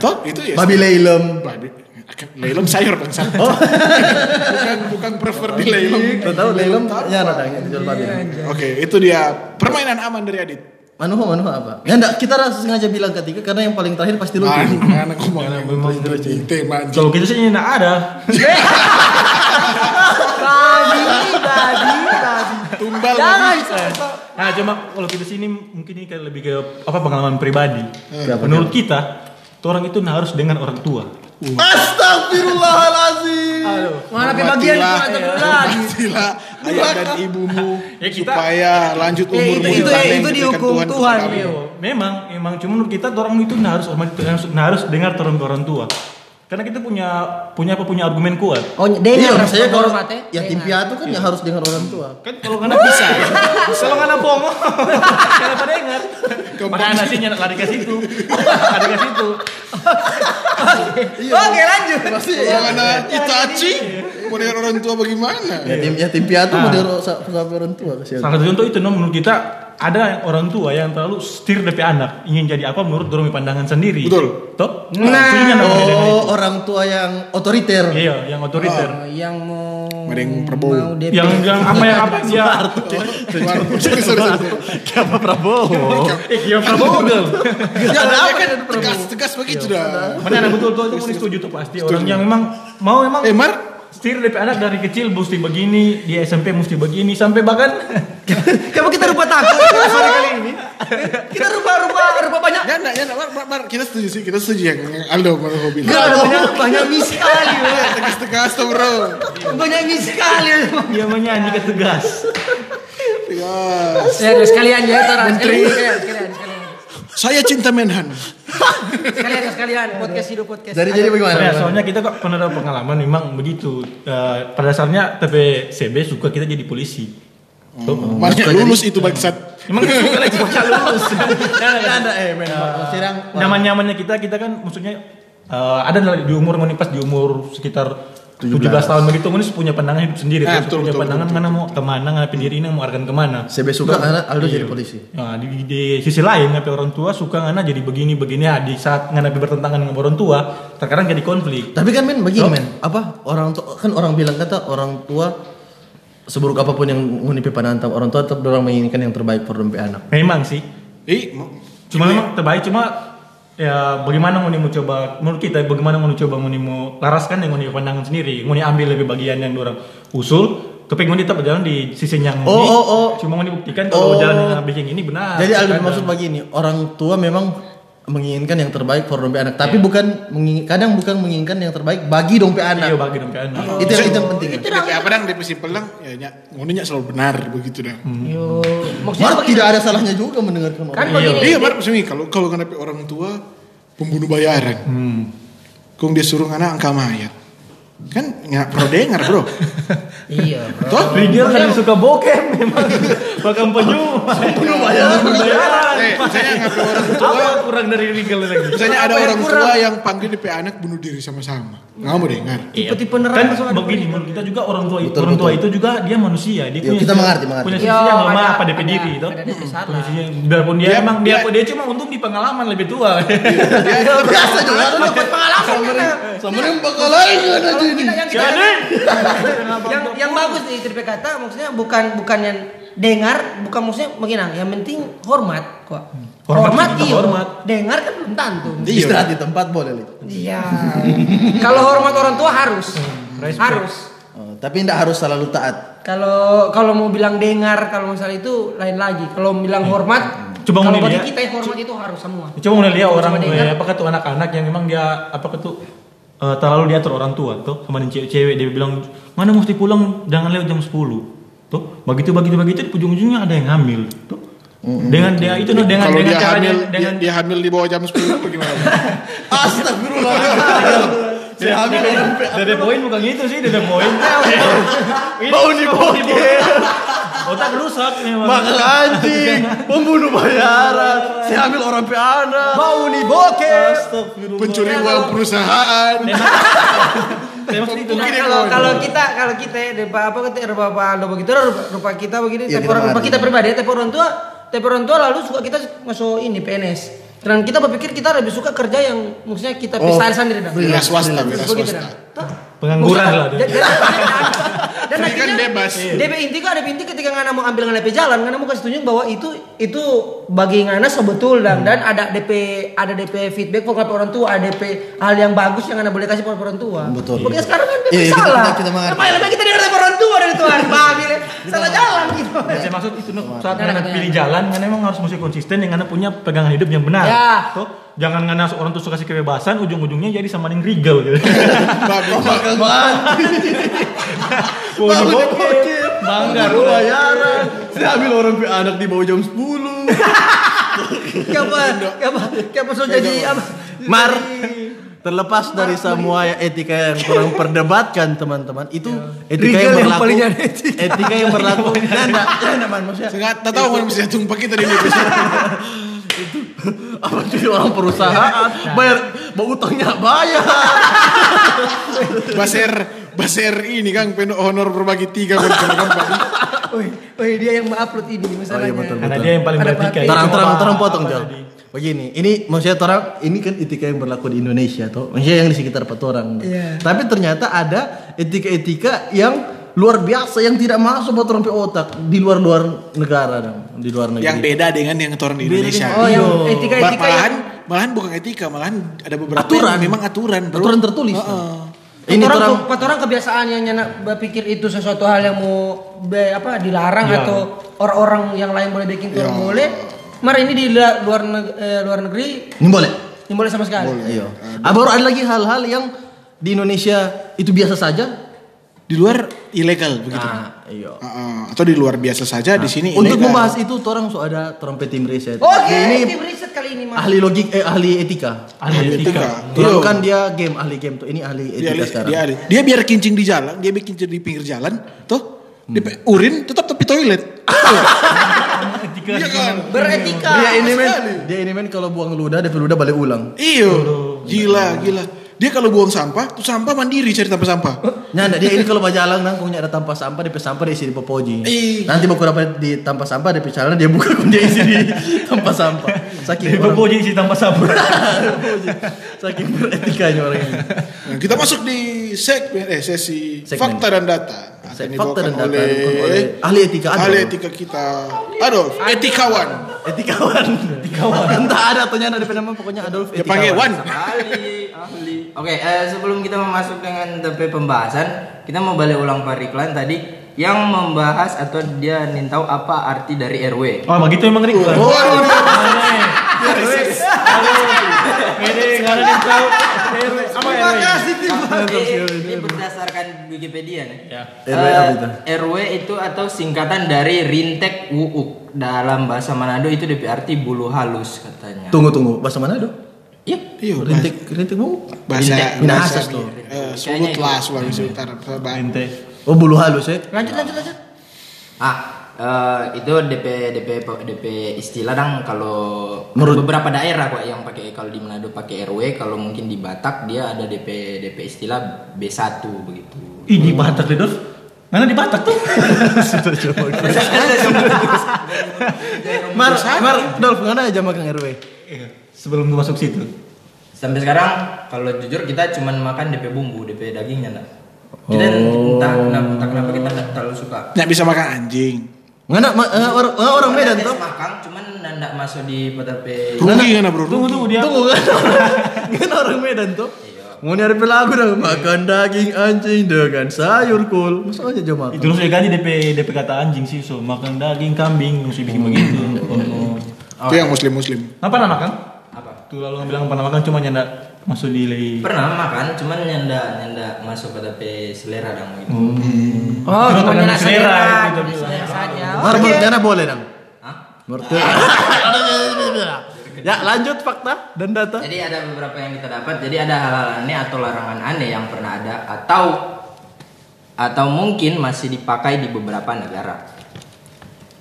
[SPEAKER 2] Toh, itu ya.
[SPEAKER 5] babi leilem
[SPEAKER 2] Babi. Akan lelem sayur bangsa. bukan bukan prefer di lelem.
[SPEAKER 5] Kau tahu leilem ya ada yang dijual babi
[SPEAKER 2] Oke, itu dia permainan aman dari Adit.
[SPEAKER 5] Manuho manuho apa ya enggak kita rasa sengaja bilang ketiga karena yang paling terakhir pasti lucu
[SPEAKER 2] Mana mana ngomong yang tema
[SPEAKER 4] Kalau kita sih nggak ada.
[SPEAKER 3] Babi, babi, babi.
[SPEAKER 2] tumbal
[SPEAKER 3] Jangan.
[SPEAKER 4] Nah, cuma kalau kita sini mungkin ini kayak lebih ke apa pengalaman pribadi.
[SPEAKER 5] Siapa,
[SPEAKER 4] Menurut kita, tuh orang itu harus dengan orang tua.
[SPEAKER 5] Astagfirullahalazim
[SPEAKER 4] Aduh.
[SPEAKER 3] Mana pe bagian itu ada lagi.
[SPEAKER 2] Hormatilah ayah dan ibumu
[SPEAKER 4] Ya, kita-
[SPEAKER 2] supaya lanjut umur
[SPEAKER 3] itu itu itu dihukum Tuhan.
[SPEAKER 2] kepadamu.
[SPEAKER 3] Mio.
[SPEAKER 4] Memang, memang cuma menurut kita orang itu harus hormat, harus, harus dengar orang orang tua. Karena kita punya punya apa punya argumen kuat.
[SPEAKER 3] Oh,
[SPEAKER 5] Iya,
[SPEAKER 3] dengar
[SPEAKER 5] maksudnya kalau
[SPEAKER 3] hormat, eh.
[SPEAKER 5] ya tim
[SPEAKER 3] Dengar.
[SPEAKER 5] piatu kan ya harus dengan orang tua.
[SPEAKER 4] Kan kalau nggak bisa, kalau nggak bongo, kenapa dengar? Sih nyenak lari ke situ, lari ke situ.
[SPEAKER 3] Oke, lanjut.
[SPEAKER 2] Kalau anak Itachi mau dengan orang tua bagaimana?
[SPEAKER 5] Ya tim ya tim piatu mau dengan sampai orang tua kasihan.
[SPEAKER 4] Salah satu contoh itu, no, menurut kita ada orang tua yang terlalu setir dari anak ingin jadi apa menurut dorong pandangan sendiri.
[SPEAKER 2] Betul.
[SPEAKER 4] Toh?
[SPEAKER 3] Nah.
[SPEAKER 4] Dengan
[SPEAKER 5] Oh, orang tua yang otoriter.
[SPEAKER 4] Iya, yang otoriter.
[SPEAKER 3] Oh, yang mau
[SPEAKER 2] Mending Prabowo.
[SPEAKER 3] mau DP.
[SPEAKER 4] yang yang apa yang apa dia
[SPEAKER 2] sorry, sorry, sorry.
[SPEAKER 5] Siapa Prabowo?
[SPEAKER 4] eh dia Prabowo girl.
[SPEAKER 2] Ya, kan tegas, tegas begitu dah.
[SPEAKER 4] Mana betul tuh itu mau setuju tuh pasti orang yang memang mau memang
[SPEAKER 2] Eh Mar,
[SPEAKER 4] setir DP anak dari kecil mesti begini, di SMP mesti begini, sampai bahkan (laughs)
[SPEAKER 3] Kenapa kita rupa takut (laughs) sore kali ini? Kita rupa-rupa rupa banyak.
[SPEAKER 2] Ya enggak, ya enggak, kita setuju sih, kita setuju yang, Aldo mau.
[SPEAKER 3] Enggak ada banyak banyak mis sekali. (laughs) bro.
[SPEAKER 2] Tegas-tegas tuh bro.
[SPEAKER 3] Banyak mis sekali.
[SPEAKER 4] dia menyanyi ketegas.
[SPEAKER 2] Tegas.
[SPEAKER 3] Ya, sekalian ya. Sekalian, sekalian, sekalian, sekalian.
[SPEAKER 2] Saya cinta Menhan.
[SPEAKER 3] Sekalian, sekalian. Podcast hidup podcast.
[SPEAKER 5] Jadi jadi bagaimana?
[SPEAKER 4] Ya, soalnya kita kok pernah ada pengalaman memang begitu. Eh, pada dasarnya TPCB suka kita jadi polisi. Tuh.
[SPEAKER 2] Makanya lulus itu bangsat.
[SPEAKER 4] Emang suka lagi baca lulus.
[SPEAKER 5] Tidak (laughs) ada eh men.
[SPEAKER 4] Nyaman-nyamannya kita kita kan maksudnya eh, ada di umur ini pas di umur sekitar 17 tahun begitu Munis punya pandangan hidup sendiri. Terus
[SPEAKER 2] betul,
[SPEAKER 4] punya
[SPEAKER 2] betul,
[SPEAKER 4] pandangan
[SPEAKER 2] betul,
[SPEAKER 4] mana mau ke mana ngapain diri ini mau arahkan ke mana.
[SPEAKER 5] CB suka karena Aldo jadi polisi.
[SPEAKER 4] Nah, di, di, di sisi lain ngapain orang tua suka ngana jadi begini begini. Ya di saat ngana bertentangan dengan orang tua terkadang jadi konflik.
[SPEAKER 5] Tapi kan men begini men, apa orang tua kan orang bilang kata orang tua seburuk apa pun yang menipu panantang orang tua tetap orang menginginkan yang terbaik for anak.
[SPEAKER 4] memang sih.
[SPEAKER 2] Eh,
[SPEAKER 4] cuma memang terbaik cuma ya bagaimana mau mau coba menurut kita bagaimana mau coba mau mau laraskan yang mau pandangan sendiri mau ambil lebih bagian yang orang usul tapi mau tetap berjalan di sisi yang
[SPEAKER 5] Oh,
[SPEAKER 4] ini
[SPEAKER 5] oh, oh.
[SPEAKER 4] cuma mau dibuktikan kalau
[SPEAKER 5] Oh.
[SPEAKER 4] jalan yang bikin ini benar
[SPEAKER 5] Jadi Aldo
[SPEAKER 4] Kadang.
[SPEAKER 5] maksud begini, orang tua memang menginginkan yang terbaik for dompet anak, tapi bukan menging- kadang bukan menginginkan yang terbaik bagi dompet
[SPEAKER 4] iya
[SPEAKER 5] anak.
[SPEAKER 4] bagi dong kan
[SPEAKER 5] Itu yang itu yang penting.
[SPEAKER 2] Itu kayak apa dang DP simpel dang, ya nya, ngononya selalu benar begitu dah.
[SPEAKER 3] Yo, maksudnya
[SPEAKER 5] Mar tidak ada salahnya juga mendengarkan
[SPEAKER 3] Kan
[SPEAKER 5] orang.
[SPEAKER 3] begini.
[SPEAKER 2] Iya, Mar, maksudnya kalau kalau ngadepi orang tua pembunuh bayaran,
[SPEAKER 4] hmm.
[SPEAKER 2] kung dia suruh anak angka mayat, kan nggak pro dengar bro.
[SPEAKER 3] Iya, bro.
[SPEAKER 2] Toh?
[SPEAKER 4] Rigel kan suka bokep memang bahkan penyu. Penyu bayaran bayaran
[SPEAKER 2] Eh, misalnya ngadepi orang tua,
[SPEAKER 4] apa kurang dari Rigel lagi?
[SPEAKER 2] Misalnya ada orang tua yang panggil DP anak bunuh diri sama-sama, nggak mau dengar.
[SPEAKER 3] Tipe-tipe neraka
[SPEAKER 4] kan begini menurut kita juga orang tua
[SPEAKER 5] Betul,
[SPEAKER 4] orang tua itu juga dia manusia dia
[SPEAKER 5] Ya,
[SPEAKER 4] punya
[SPEAKER 5] kita
[SPEAKER 4] sisi-
[SPEAKER 5] mengerti, mengerti.
[SPEAKER 4] punya sisi yang lemah
[SPEAKER 3] ada-
[SPEAKER 4] apa DP diri
[SPEAKER 3] ada DP salah.
[SPEAKER 4] Biarpun dia, emang dia cuma untung di pengalaman lebih tua. (laughs)
[SPEAKER 5] Biasa juga.
[SPEAKER 3] dapat pengalaman.
[SPEAKER 5] Sama yang bakal lain kan aja ini.
[SPEAKER 4] Jadi (laughs)
[SPEAKER 3] yang yang bagus nih Tripe kata maksudnya bukan bukan yang dengar bukan maksudnya begini yang penting hormat kok.
[SPEAKER 4] Hormat
[SPEAKER 3] hormat,
[SPEAKER 4] juga
[SPEAKER 3] iya
[SPEAKER 4] hormat.
[SPEAKER 3] dengar kan belum tentu.
[SPEAKER 5] Istirahat di tempat boleh. Li.
[SPEAKER 3] iya. Kalau hormat orang tua harus.
[SPEAKER 4] Respect.
[SPEAKER 3] harus.
[SPEAKER 5] Oh, tapi tidak harus selalu taat.
[SPEAKER 3] kalau kalau mau bilang dengar kalau misalnya itu lain lagi. Kalau bilang hormat
[SPEAKER 4] Coba
[SPEAKER 3] kalau bagi kita yang hormat itu harus semua.
[SPEAKER 4] Coba mulai lihat orang eh, apa tuh anak-anak yang memang dia apa tuh eh, terlalu diatur orang tua tuh sama cewek-cewek dia bilang mana mesti pulang? Jangan lewat jam 10 tuh begitu begitu begitu di ujung-ujungnya ada yang hamil tuh dengan dia itu no, dengan dengan
[SPEAKER 2] dia
[SPEAKER 4] caranya
[SPEAKER 2] hamil,
[SPEAKER 4] dengan
[SPEAKER 2] dia, dia hamil di bawah jam 10 bagaimana? (laughs)
[SPEAKER 5] Astagfirullah. Hamil
[SPEAKER 4] Dede poin bukan gitu sih, dede poin. (laughs)
[SPEAKER 5] Bau di bokeh.
[SPEAKER 4] Otak rusak memang.
[SPEAKER 5] Bakal anjing, pembunuh bayaran. Saya hamil orang pe anak. Bau nih bokeh.
[SPEAKER 2] Pencuri uang perusahaan.
[SPEAKER 3] Kalau kalau kita kalau kita ya, dari apa kata rupa apa lo begitu rupa, rupa kita begini
[SPEAKER 5] Iya,
[SPEAKER 3] tapi
[SPEAKER 5] kita
[SPEAKER 3] orang rupa kita pribadi tapi orang tua tapi orang tua lalu suka kita masuk ini PNS dan kita berpikir kita lebih suka kerja yang maksudnya kita
[SPEAKER 5] Oh,
[SPEAKER 3] pisahin sendiri dah.
[SPEAKER 2] Wira swasta, wira
[SPEAKER 3] Begitu
[SPEAKER 2] swasta.
[SPEAKER 4] Pengangguran lah.
[SPEAKER 3] Dan-
[SPEAKER 2] Free kan
[SPEAKER 3] akhirnya
[SPEAKER 2] bebas.
[SPEAKER 3] DP inti kan DP inti ketika ngana mau ambil ngana DP jalan, ngana mau kasih tunjuk bahwa itu itu bagi ngana sebetul dan dan ada DP ada DP feedback bukan orang tua, ada DP hal yang bagus yang ngana boleh kasih kepada orang tua.
[SPEAKER 5] Betul.
[SPEAKER 3] Makanya sekarang kan DP
[SPEAKER 5] Iya, iya, kita-
[SPEAKER 3] salah.
[SPEAKER 5] kita- kita mengerti.
[SPEAKER 3] Apa yang lebih kita dengar dari orang tua dari Tuhan, (laughs) paham ya? Salah jalan gitu.
[SPEAKER 4] Ya, saya maksud itu no, saat ngana pilih jalan, ngana emang harus mesti konsisten yang ngana punya pegangan hidup yang benar.
[SPEAKER 3] Ya.
[SPEAKER 4] Tuh, jangan ngana orang tuh suka kasih kebebasan, ujung-ujungnya jadi sama yang rigel gitu.
[SPEAKER 2] Babi,
[SPEAKER 5] Bakal banget.
[SPEAKER 4] Bokeh, bangga.
[SPEAKER 5] Pembunuh bayaran. Saya hamil orang anak di bawah jam 10.
[SPEAKER 3] Siapa? Siapa? Siapa so jadi apa?
[SPEAKER 5] Mar terlepas dari semua etika yang kurang perdebatkan teman-teman itu etika
[SPEAKER 3] Rigel
[SPEAKER 5] yang
[SPEAKER 3] yang
[SPEAKER 5] berlaku
[SPEAKER 3] ada etika.
[SPEAKER 5] etika yang berlaku nah, nah, man, maksudnya
[SPEAKER 2] nggak tahu mana mesti tumpah kita di Indonesia. (laughs)
[SPEAKER 5] apa jadi orang perusahaan bayar mau utangnya bayar (laughs)
[SPEAKER 2] Baser, baser ini kang penuh honor berbagi tiga kan kan
[SPEAKER 3] Woi, woi dia yang mengupload ini masalahnya.
[SPEAKER 5] Oh, iya, betul,
[SPEAKER 4] Karena dia yang paling beretika.
[SPEAKER 3] praktik.
[SPEAKER 5] terang terang
[SPEAKER 4] Coba
[SPEAKER 5] terang potong
[SPEAKER 4] tadi?
[SPEAKER 5] Begini ini maksudnya orang ini kan etika yang berlaku di Indonesia tuh maksudnya yang di sekitar empat orang
[SPEAKER 3] Iya.
[SPEAKER 5] tapi ternyata ada etika-etika yang luar biasa yang tidak masuk buat orang otak di luar luar negara dong di luar negeri
[SPEAKER 2] Yang beda dengan yang turun di Indonesia.
[SPEAKER 3] Oh, yang
[SPEAKER 5] Iya.
[SPEAKER 3] etika-etika
[SPEAKER 2] malahan,
[SPEAKER 3] yang
[SPEAKER 2] malahan bukan etika, malahan ada beberapa
[SPEAKER 5] Aturan.
[SPEAKER 2] yang memang aturan. bro.
[SPEAKER 5] Aturan tertulis.
[SPEAKER 2] Heeh.
[SPEAKER 5] Ini
[SPEAKER 3] Ini orang,
[SPEAKER 5] orang-
[SPEAKER 3] orang kebiasaan yang nyana berpikir itu sesuatu hal yang mau be, apa dilarang
[SPEAKER 4] Ya.
[SPEAKER 3] atau orang-orang yang lain boleh bikin itu
[SPEAKER 2] Ya.
[SPEAKER 3] boleh. Mar ini di luar neg- eh, luar negeri
[SPEAKER 5] Ini boleh.
[SPEAKER 3] ini boleh sama sekali.
[SPEAKER 5] Iya. Ah, baru ada lagi hal-hal yang di Indonesia itu biasa saja.
[SPEAKER 2] Di luar ilegal begitu.
[SPEAKER 5] Nah, iya.
[SPEAKER 2] Uh, atau di luar biasa saja di sini
[SPEAKER 5] Untuk
[SPEAKER 2] ilegal.
[SPEAKER 5] membahas itu, orang so ada orang tim riset.
[SPEAKER 3] Oke,
[SPEAKER 5] ini
[SPEAKER 3] tim riset kali ini Mas.
[SPEAKER 5] ahli logik, eh, ahli etika.
[SPEAKER 4] Ahli etika.
[SPEAKER 5] Orang
[SPEAKER 2] Iya.
[SPEAKER 5] kan dia game, ahli game tuh. Ini ahli
[SPEAKER 2] dia,
[SPEAKER 5] etika sekarang.
[SPEAKER 2] dia, dia, dia biar kincing di jalan, dia bikin kincing di pinggir jalan, tuh dia pe- urin tetap tepi toilet. (laughs)
[SPEAKER 4] Etika.
[SPEAKER 2] Iya kan?
[SPEAKER 3] Beretika.
[SPEAKER 5] dia ini men, dia ini men kalau buang ludah, dia ludah balik ulang.
[SPEAKER 2] Iyo, gila, gila. Dia kalau buang sampah, tuh sampah mandiri cari tempat sampah.
[SPEAKER 5] Nyanda dia ini kalau bajalang nang punya ada tampah sampah, dia sampah dia isi di popoji.
[SPEAKER 2] Ih.
[SPEAKER 5] Nanti mau dapat di tampah sampah, dia jalan dia buka dia isi di tampah sampah. Saking
[SPEAKER 4] Dari
[SPEAKER 5] orang,
[SPEAKER 4] Boboji isi tanpa sabun. (laughs)
[SPEAKER 5] saking beretikanya orang ini.
[SPEAKER 2] Nah, kita masuk di segmen eh sesi
[SPEAKER 5] Segmen.
[SPEAKER 2] fakta dan data. Akan
[SPEAKER 5] Fakta dan data dibawakan oleh ahli etika Adolf.
[SPEAKER 2] ahli etika kita. Adolf, etikawan.
[SPEAKER 5] Etikawan. Etikawan. (laughs) Entah ada atau nyanda ada nama pokoknya Adolf
[SPEAKER 2] Ya
[SPEAKER 5] Etikawan.
[SPEAKER 2] panggil Wan.
[SPEAKER 6] ahli ahli oke eh, sebelum kita masuk dengan DP pembahasan kita mau balik ulang Pak Riklan tadi yang membahas atau dia ingin tahu apa arti dari RW
[SPEAKER 4] Oh, begitu emang Rik. Oh, Ini nggak ada yang tahu. Apa ya?
[SPEAKER 6] ini, berdasarkan Wikipedia nih
[SPEAKER 4] Ya.
[SPEAKER 5] RW
[SPEAKER 6] Eh,
[SPEAKER 5] apa itu?
[SPEAKER 6] RW itu atau singkatan dari Rintek Wuuk dalam bahasa Manado itu DP arti bulu halus katanya
[SPEAKER 5] Tunggu tunggu, bahasa mana do?
[SPEAKER 6] Iya.
[SPEAKER 2] Iya,
[SPEAKER 5] Rintik rintik bu?
[SPEAKER 2] bahasa
[SPEAKER 6] Rintek.
[SPEAKER 2] bahasa
[SPEAKER 5] Minahasas tuh.
[SPEAKER 2] eh, Sulutlah Sulawesi Utara.
[SPEAKER 4] Ente.
[SPEAKER 5] Oh bulu halus ya?
[SPEAKER 3] Lanjut lanjut lanjut.
[SPEAKER 6] Ah, eh, itu DP DP DP istilah dong kalau
[SPEAKER 5] Menurut-
[SPEAKER 6] beberapa daerah kok yang pakai kalau di Manado pakai RW, kalau mungkin di Batak dia ada DP DP istilah B1 begitu.
[SPEAKER 4] Ih, di Batak Dov. Mana di Batak tuh?
[SPEAKER 5] Mar, Mar, Dolf, mana aja makan RW?
[SPEAKER 4] Sebelum lu masuk situ.
[SPEAKER 6] Sampai sekarang kalau jujur kita cuman makan DP bumbu, DP dagingnya enggak. Kita entah kenapa, entah kenapa kita enggak terlalu suka.
[SPEAKER 2] Nggak bisa makan anjing.
[SPEAKER 5] Mana ma, eh, orang, eh, orang Medan tuh?
[SPEAKER 6] makan cuman enggak masuk di DP
[SPEAKER 2] Rugi kan bro?
[SPEAKER 4] Tunggu, tunggu dia.
[SPEAKER 5] Tunggu (laughs) kan, kan orang Medan tuh? Mau nyari pelaku dong, makan daging anjing dengan sayur kul. Masa aja jom makan?
[SPEAKER 4] Itu saya ganti DP DP kata anjing sih, so makan daging kambing, mesti bikin begitu. Oh.
[SPEAKER 2] Itu yang muslim-muslim.
[SPEAKER 4] Apa nama kan?
[SPEAKER 6] apa?
[SPEAKER 4] Tuh lalu bilang apa nama kan cuma nyanda masuk di lay.
[SPEAKER 6] Pernah makan cuman nyanda nyanda masuk ke DP selera dong gitu.
[SPEAKER 3] Oh,
[SPEAKER 4] Cuma tergantung selera,
[SPEAKER 3] selera,
[SPEAKER 4] gitu
[SPEAKER 3] saja.
[SPEAKER 5] Menurut Nyana boleh dong? Menurut (laughs) Ya lanjut fakta dan data.
[SPEAKER 6] Jadi ada beberapa yang kita dapat. Jadi ada hal-hal aneh atau larangan aneh yang pernah ada atau atau mungkin masih dipakai di beberapa negara.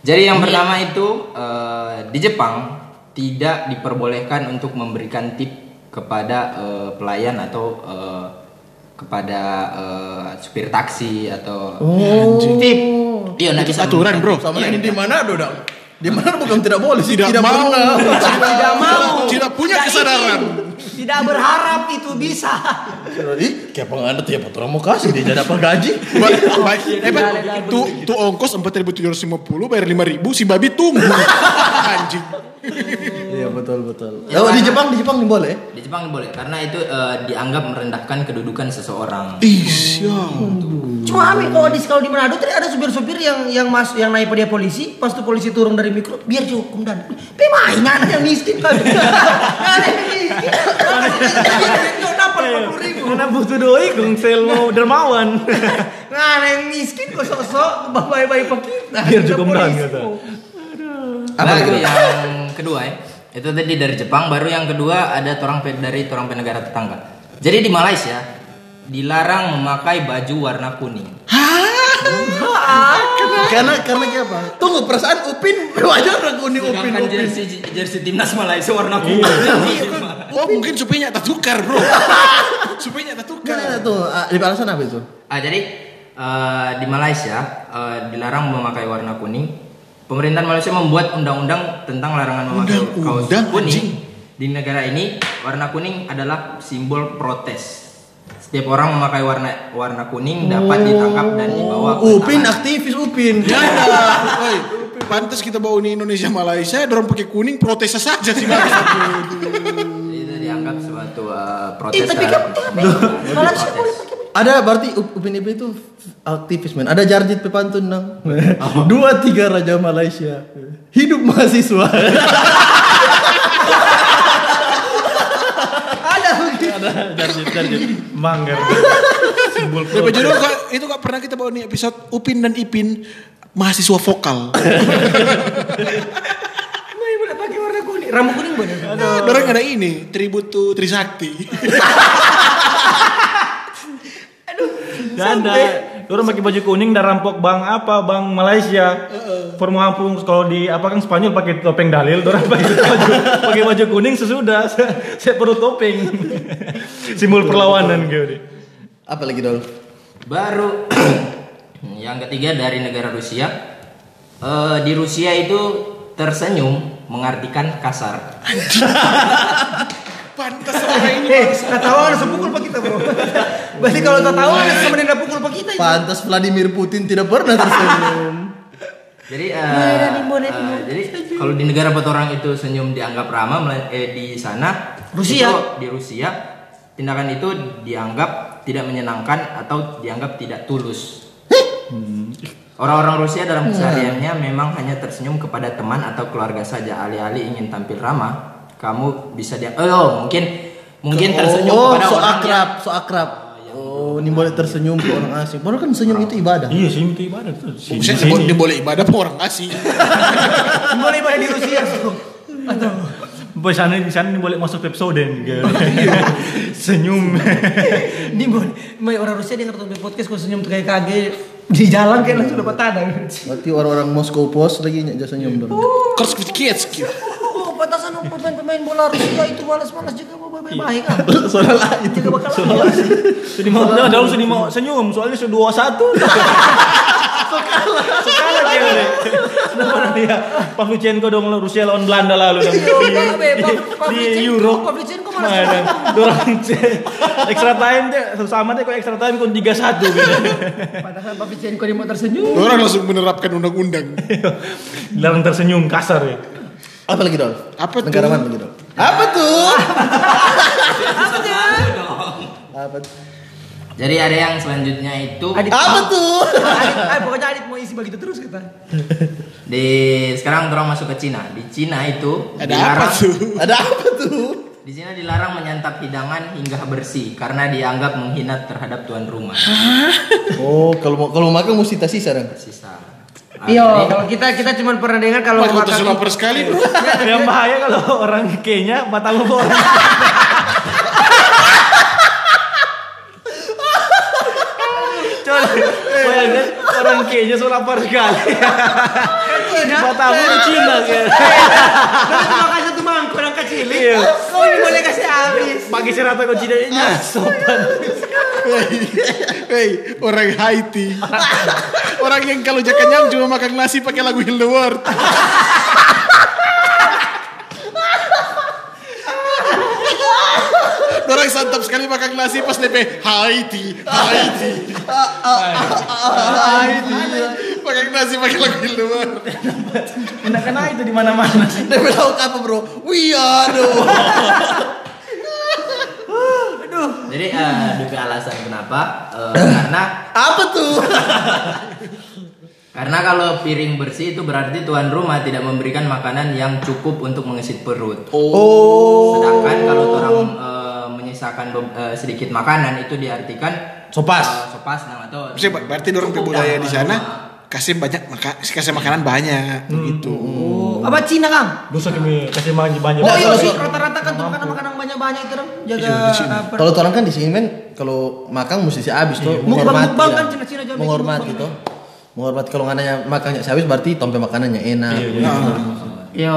[SPEAKER 6] Jadi yang pertama itu eh, di Jepang tidak diperbolehkan untuk memberikan tip kepada eh, pelayan atau eh, kepada eh, supir taksi atau tip. Iya, nggak bisa
[SPEAKER 2] aturan, bro.
[SPEAKER 5] Sama ini di mana do dong? Di mana bukan tidak boleh sih?
[SPEAKER 2] Tidak,
[SPEAKER 5] Tidak
[SPEAKER 2] mau.
[SPEAKER 5] pernah.
[SPEAKER 3] Tidak mau.
[SPEAKER 2] Tidak punya kesadaran.
[SPEAKER 3] Tidak berharap itu bisa.
[SPEAKER 5] Ih, kayak penganut ya, Pak. Orang mau kasih dia jadi apa gaji?
[SPEAKER 2] Ba- ba- eh, tuh, tuh ongkos 4.750 bayar 5.000 si babi tunggu. Anjing.
[SPEAKER 5] Iya betul betul. Oh, di Jepang di Jepang boleh?
[SPEAKER 6] Di Jepang boleh karena itu eh, dianggap merendahkan kedudukan seseorang.
[SPEAKER 2] Ih, sial.
[SPEAKER 3] Cuma Ami kalau di kalau di Manado tadi ada supir-supir yang yang mas yang naik pada polisi, pas tuh polisi turun dari mikro, biar dihukum dan. Pemain anak yang miskin kan. Anak (laughs) yang miskin. Dapat
[SPEAKER 4] Iya.
[SPEAKER 3] 40 ribu.
[SPEAKER 4] Karena butuh doi gongsel mau dermawan. (laughs)
[SPEAKER 3] Anak yang miskin kok sok-sok baik-baik pak kita.
[SPEAKER 4] Biar kata.
[SPEAKER 3] Bu.
[SPEAKER 6] Apa itu yang kedua ya? Itu tadi dari Jepang, baru yang kedua ada orang pe- dari orang negara tetangga. Jadi di Malaysia dilarang memakai baju warna kuning.
[SPEAKER 5] Karena karena kayak apa? Tunggu perasaan Upin wajar orang kuning Upin Upin.
[SPEAKER 6] jersey jersey timnas Malaysia warna kuning.
[SPEAKER 2] Oh mungkin supirnya tak tukar bro. (laughs) supirnya tak tukar.
[SPEAKER 5] Kan ada tuh, ah, di alasan apa itu?
[SPEAKER 6] Ah jadi eh, di Malaysia eh, dilarang memakai warna kuning. Pemerintahan Malaysia membuat undang-undang tentang larangan memakai kaos
[SPEAKER 2] Undang-undang,
[SPEAKER 6] kuning.
[SPEAKER 2] anjing.
[SPEAKER 6] Di negara ini warna kuning adalah simbol protes. Setiap orang memakai warna warna kuning dapat ditangkap dan dibawa ke
[SPEAKER 5] Upin
[SPEAKER 6] tahanan.
[SPEAKER 5] aktivis Upin.
[SPEAKER 2] Ya, (laughs) Oi, pantas kita bawa ini Indonesia Malaysia, dorong pakai kuning protes saja sih. (laughs)
[SPEAKER 6] Itu dianggap suatu uh,
[SPEAKER 3] Eh
[SPEAKER 6] protes
[SPEAKER 3] tapi kan
[SPEAKER 6] terhadap-
[SPEAKER 3] tapi boleh pakai baju
[SPEAKER 5] ada berarti Up- Upin Ipin itu aktivis men. Ada Jarjit Pepantun nang. Dua tiga raja Malaysia. Hidup mahasiswa. (laughs)
[SPEAKER 3] Ada begitu.
[SPEAKER 4] Jarjit, jarjit. Manggar. Simbol
[SPEAKER 2] kok itu kok pernah kita bawa nih episode Upin dan Ipin mahasiswa vokal.
[SPEAKER 3] Mai boleh pakai warna kuning. Rambut kuning boleh.
[SPEAKER 2] Aduh. Dorang ada ini, tribut to Trisakti.
[SPEAKER 4] Gak ada. Orang pakai baju kuning dan rampok bang apa bang Malaysia. Formula kampung kalau di apa kan Spanyol pakai topeng dalil, orang (laughs) pakai baju pakai baju kuning sesudah (laughs) saya, saya perlu topeng. (laughs) Simbol perlawanan gitu.
[SPEAKER 5] Apa lagi dol?
[SPEAKER 6] Baru (clears throat) yang ketiga dari negara Rusia. Eh, di Rusia itu tersenyum mengartikan kasar.
[SPEAKER 2] Pantas orang ini.
[SPEAKER 3] Eh, tak tahu ada sepukul pak kita bro. Berarti kalau tak tahu ada sama dia pukul pak kita itu.
[SPEAKER 5] Pantas Vladimir Putin tidak pernah tersenyum.
[SPEAKER 6] Jadi, eh, eh, jadi kalau di negara buat orang itu senyum dianggap ramah, eh, di sana
[SPEAKER 3] Rusia.
[SPEAKER 6] itu, di Rusia tindakan itu dianggap tidak menyenangkan atau dianggap tidak tulus. Orang-orang Rusia dalam kesehariannya memang hanya tersenyum kepada teman atau keluarga saja. Alih-alih ingin tampil ramah, kamu bisa dia. Oh, mungkin mungkin tersenyum
[SPEAKER 5] oh,
[SPEAKER 6] kepada
[SPEAKER 5] so
[SPEAKER 6] orang
[SPEAKER 5] akrab, so akrab. Oh, ini boleh tersenyum ke orang asing. Baru kan senyum itu ibadah.
[SPEAKER 4] Iya sih itu ibadah tuh. Sini,
[SPEAKER 2] Saya
[SPEAKER 4] sini.
[SPEAKER 2] dia (laughs) boleh ibadah apa orang asing.
[SPEAKER 3] Boleh boleh di Rusia. Atau
[SPEAKER 4] Di sana di sana (laughs) ini boleh masuk Pepsodent gitu. Senyum.
[SPEAKER 3] ini boleh. Orang Rusia dia ngerti podcast kok senyum tuh kayak kaget di jalan kayak langsung dapat tanda.
[SPEAKER 5] Berarti orang-orang Moskow Post lagi nyak senyum dong.
[SPEAKER 2] Kers kids gitu.
[SPEAKER 3] Oh, batasan pemain-pemain bola Rusia itu malas-malas juga baik-baik kan.
[SPEAKER 5] Soalnya lain.
[SPEAKER 3] Juga bakal lawan.
[SPEAKER 4] Jadi mau dalam sini mau senyum soalnya sudah dua satu. (laughs) Sekala, sekala dia deh. Kenapa dia? Pavlyuchenko dong Rusia lawan Belanda lalu dong.
[SPEAKER 3] Iya.
[SPEAKER 4] Di, Euro.
[SPEAKER 3] Pavlyuchenko malah
[SPEAKER 4] Mana? Dorang extra time deh sama deh kok extra time kon 3-1 gitu.
[SPEAKER 3] Padahal Pavlyuchenko dia mau tersenyum.
[SPEAKER 2] Orang langsung menerapkan undang-undang.
[SPEAKER 4] Larang tersenyum kasar ya.
[SPEAKER 5] Apa lagi dol?
[SPEAKER 2] Apa tuh?
[SPEAKER 5] Negara mana lagi dol? Apa tuh? Apa tuh?
[SPEAKER 6] Jadi ada yang selanjutnya itu
[SPEAKER 3] Adit.
[SPEAKER 5] Apa tuh?
[SPEAKER 3] Adit, ah, pokoknya Adit mau isi begitu terus kita.
[SPEAKER 6] di sekarang orang masuk ke Cina. Di Cina itu
[SPEAKER 2] Ada apa tuh?
[SPEAKER 5] Ada apa tuh?
[SPEAKER 6] Di Cina dilarang menyantap hidangan hingga bersih karena dianggap menghina terhadap tuan rumah.
[SPEAKER 5] Oh, kalau mau kalau mau makan mesti tak sisa dong.
[SPEAKER 6] Sisa.
[SPEAKER 3] Iya,
[SPEAKER 6] jadi-
[SPEAKER 3] kalau kita kita cuma pernah dengar kalau
[SPEAKER 2] Wah,
[SPEAKER 3] makan
[SPEAKER 2] lapar sekali bro. (laughs)
[SPEAKER 4] Yang bahaya kalau orang Kenya mata lu orang. Coba orang Kenya so lapar sekali. Matamu Cina kan.
[SPEAKER 3] Kalau orang kecil.
[SPEAKER 4] Iya.
[SPEAKER 3] Kau ini boleh kasih habis.
[SPEAKER 4] Pagi serata kau Cina ini sopan.
[SPEAKER 2] Hei, orang Haiti. (laughs) orang yang kalau jaga kenyang cuma makan nasi pakai lagu Heal (laughs) Orang santap sekali makan nasi pas DP Haiti, Haiti, Haiti. Makan nasi pakai lagu World.
[SPEAKER 4] Enak kena itu di mana-mana.
[SPEAKER 5] Dia bilang apa bro? Wih aduh.
[SPEAKER 6] Jadi eh DP alasan kenapa? Eh, karena
[SPEAKER 5] Apa tuh?
[SPEAKER 6] karena kalau piring bersih itu berarti tuan rumah tidak memberikan makanan yang cukup untuk mengisi perut.
[SPEAKER 5] Oh.
[SPEAKER 6] Sedangkan kalau orang eh, menyisakan be- eh, sedikit makanan itu diartikan
[SPEAKER 5] Sopas.
[SPEAKER 6] eh, sopas nah, atau
[SPEAKER 2] berarti orang budaya di sana kasih banyak maka kasih makanan banyak begitu.
[SPEAKER 3] Oh, apa Cina Kang?
[SPEAKER 4] Dosa kami kasih banyak banyak.
[SPEAKER 3] Oh iya
[SPEAKER 5] kalau-
[SPEAKER 3] sih rata-rata kan tuh makanan makanan banyak-banyak itu dong. Jaga apa?
[SPEAKER 5] Kalau orang kan di sini men, kalau makan mesti si habis tuh.
[SPEAKER 3] Mukbang-
[SPEAKER 5] Menghormati. ya.
[SPEAKER 3] kan Cina-Cina jamin
[SPEAKER 5] Menghormati tuh. Menghormati kalau ngananya makannya habis berarti tompe makanannya enak.
[SPEAKER 3] Yo.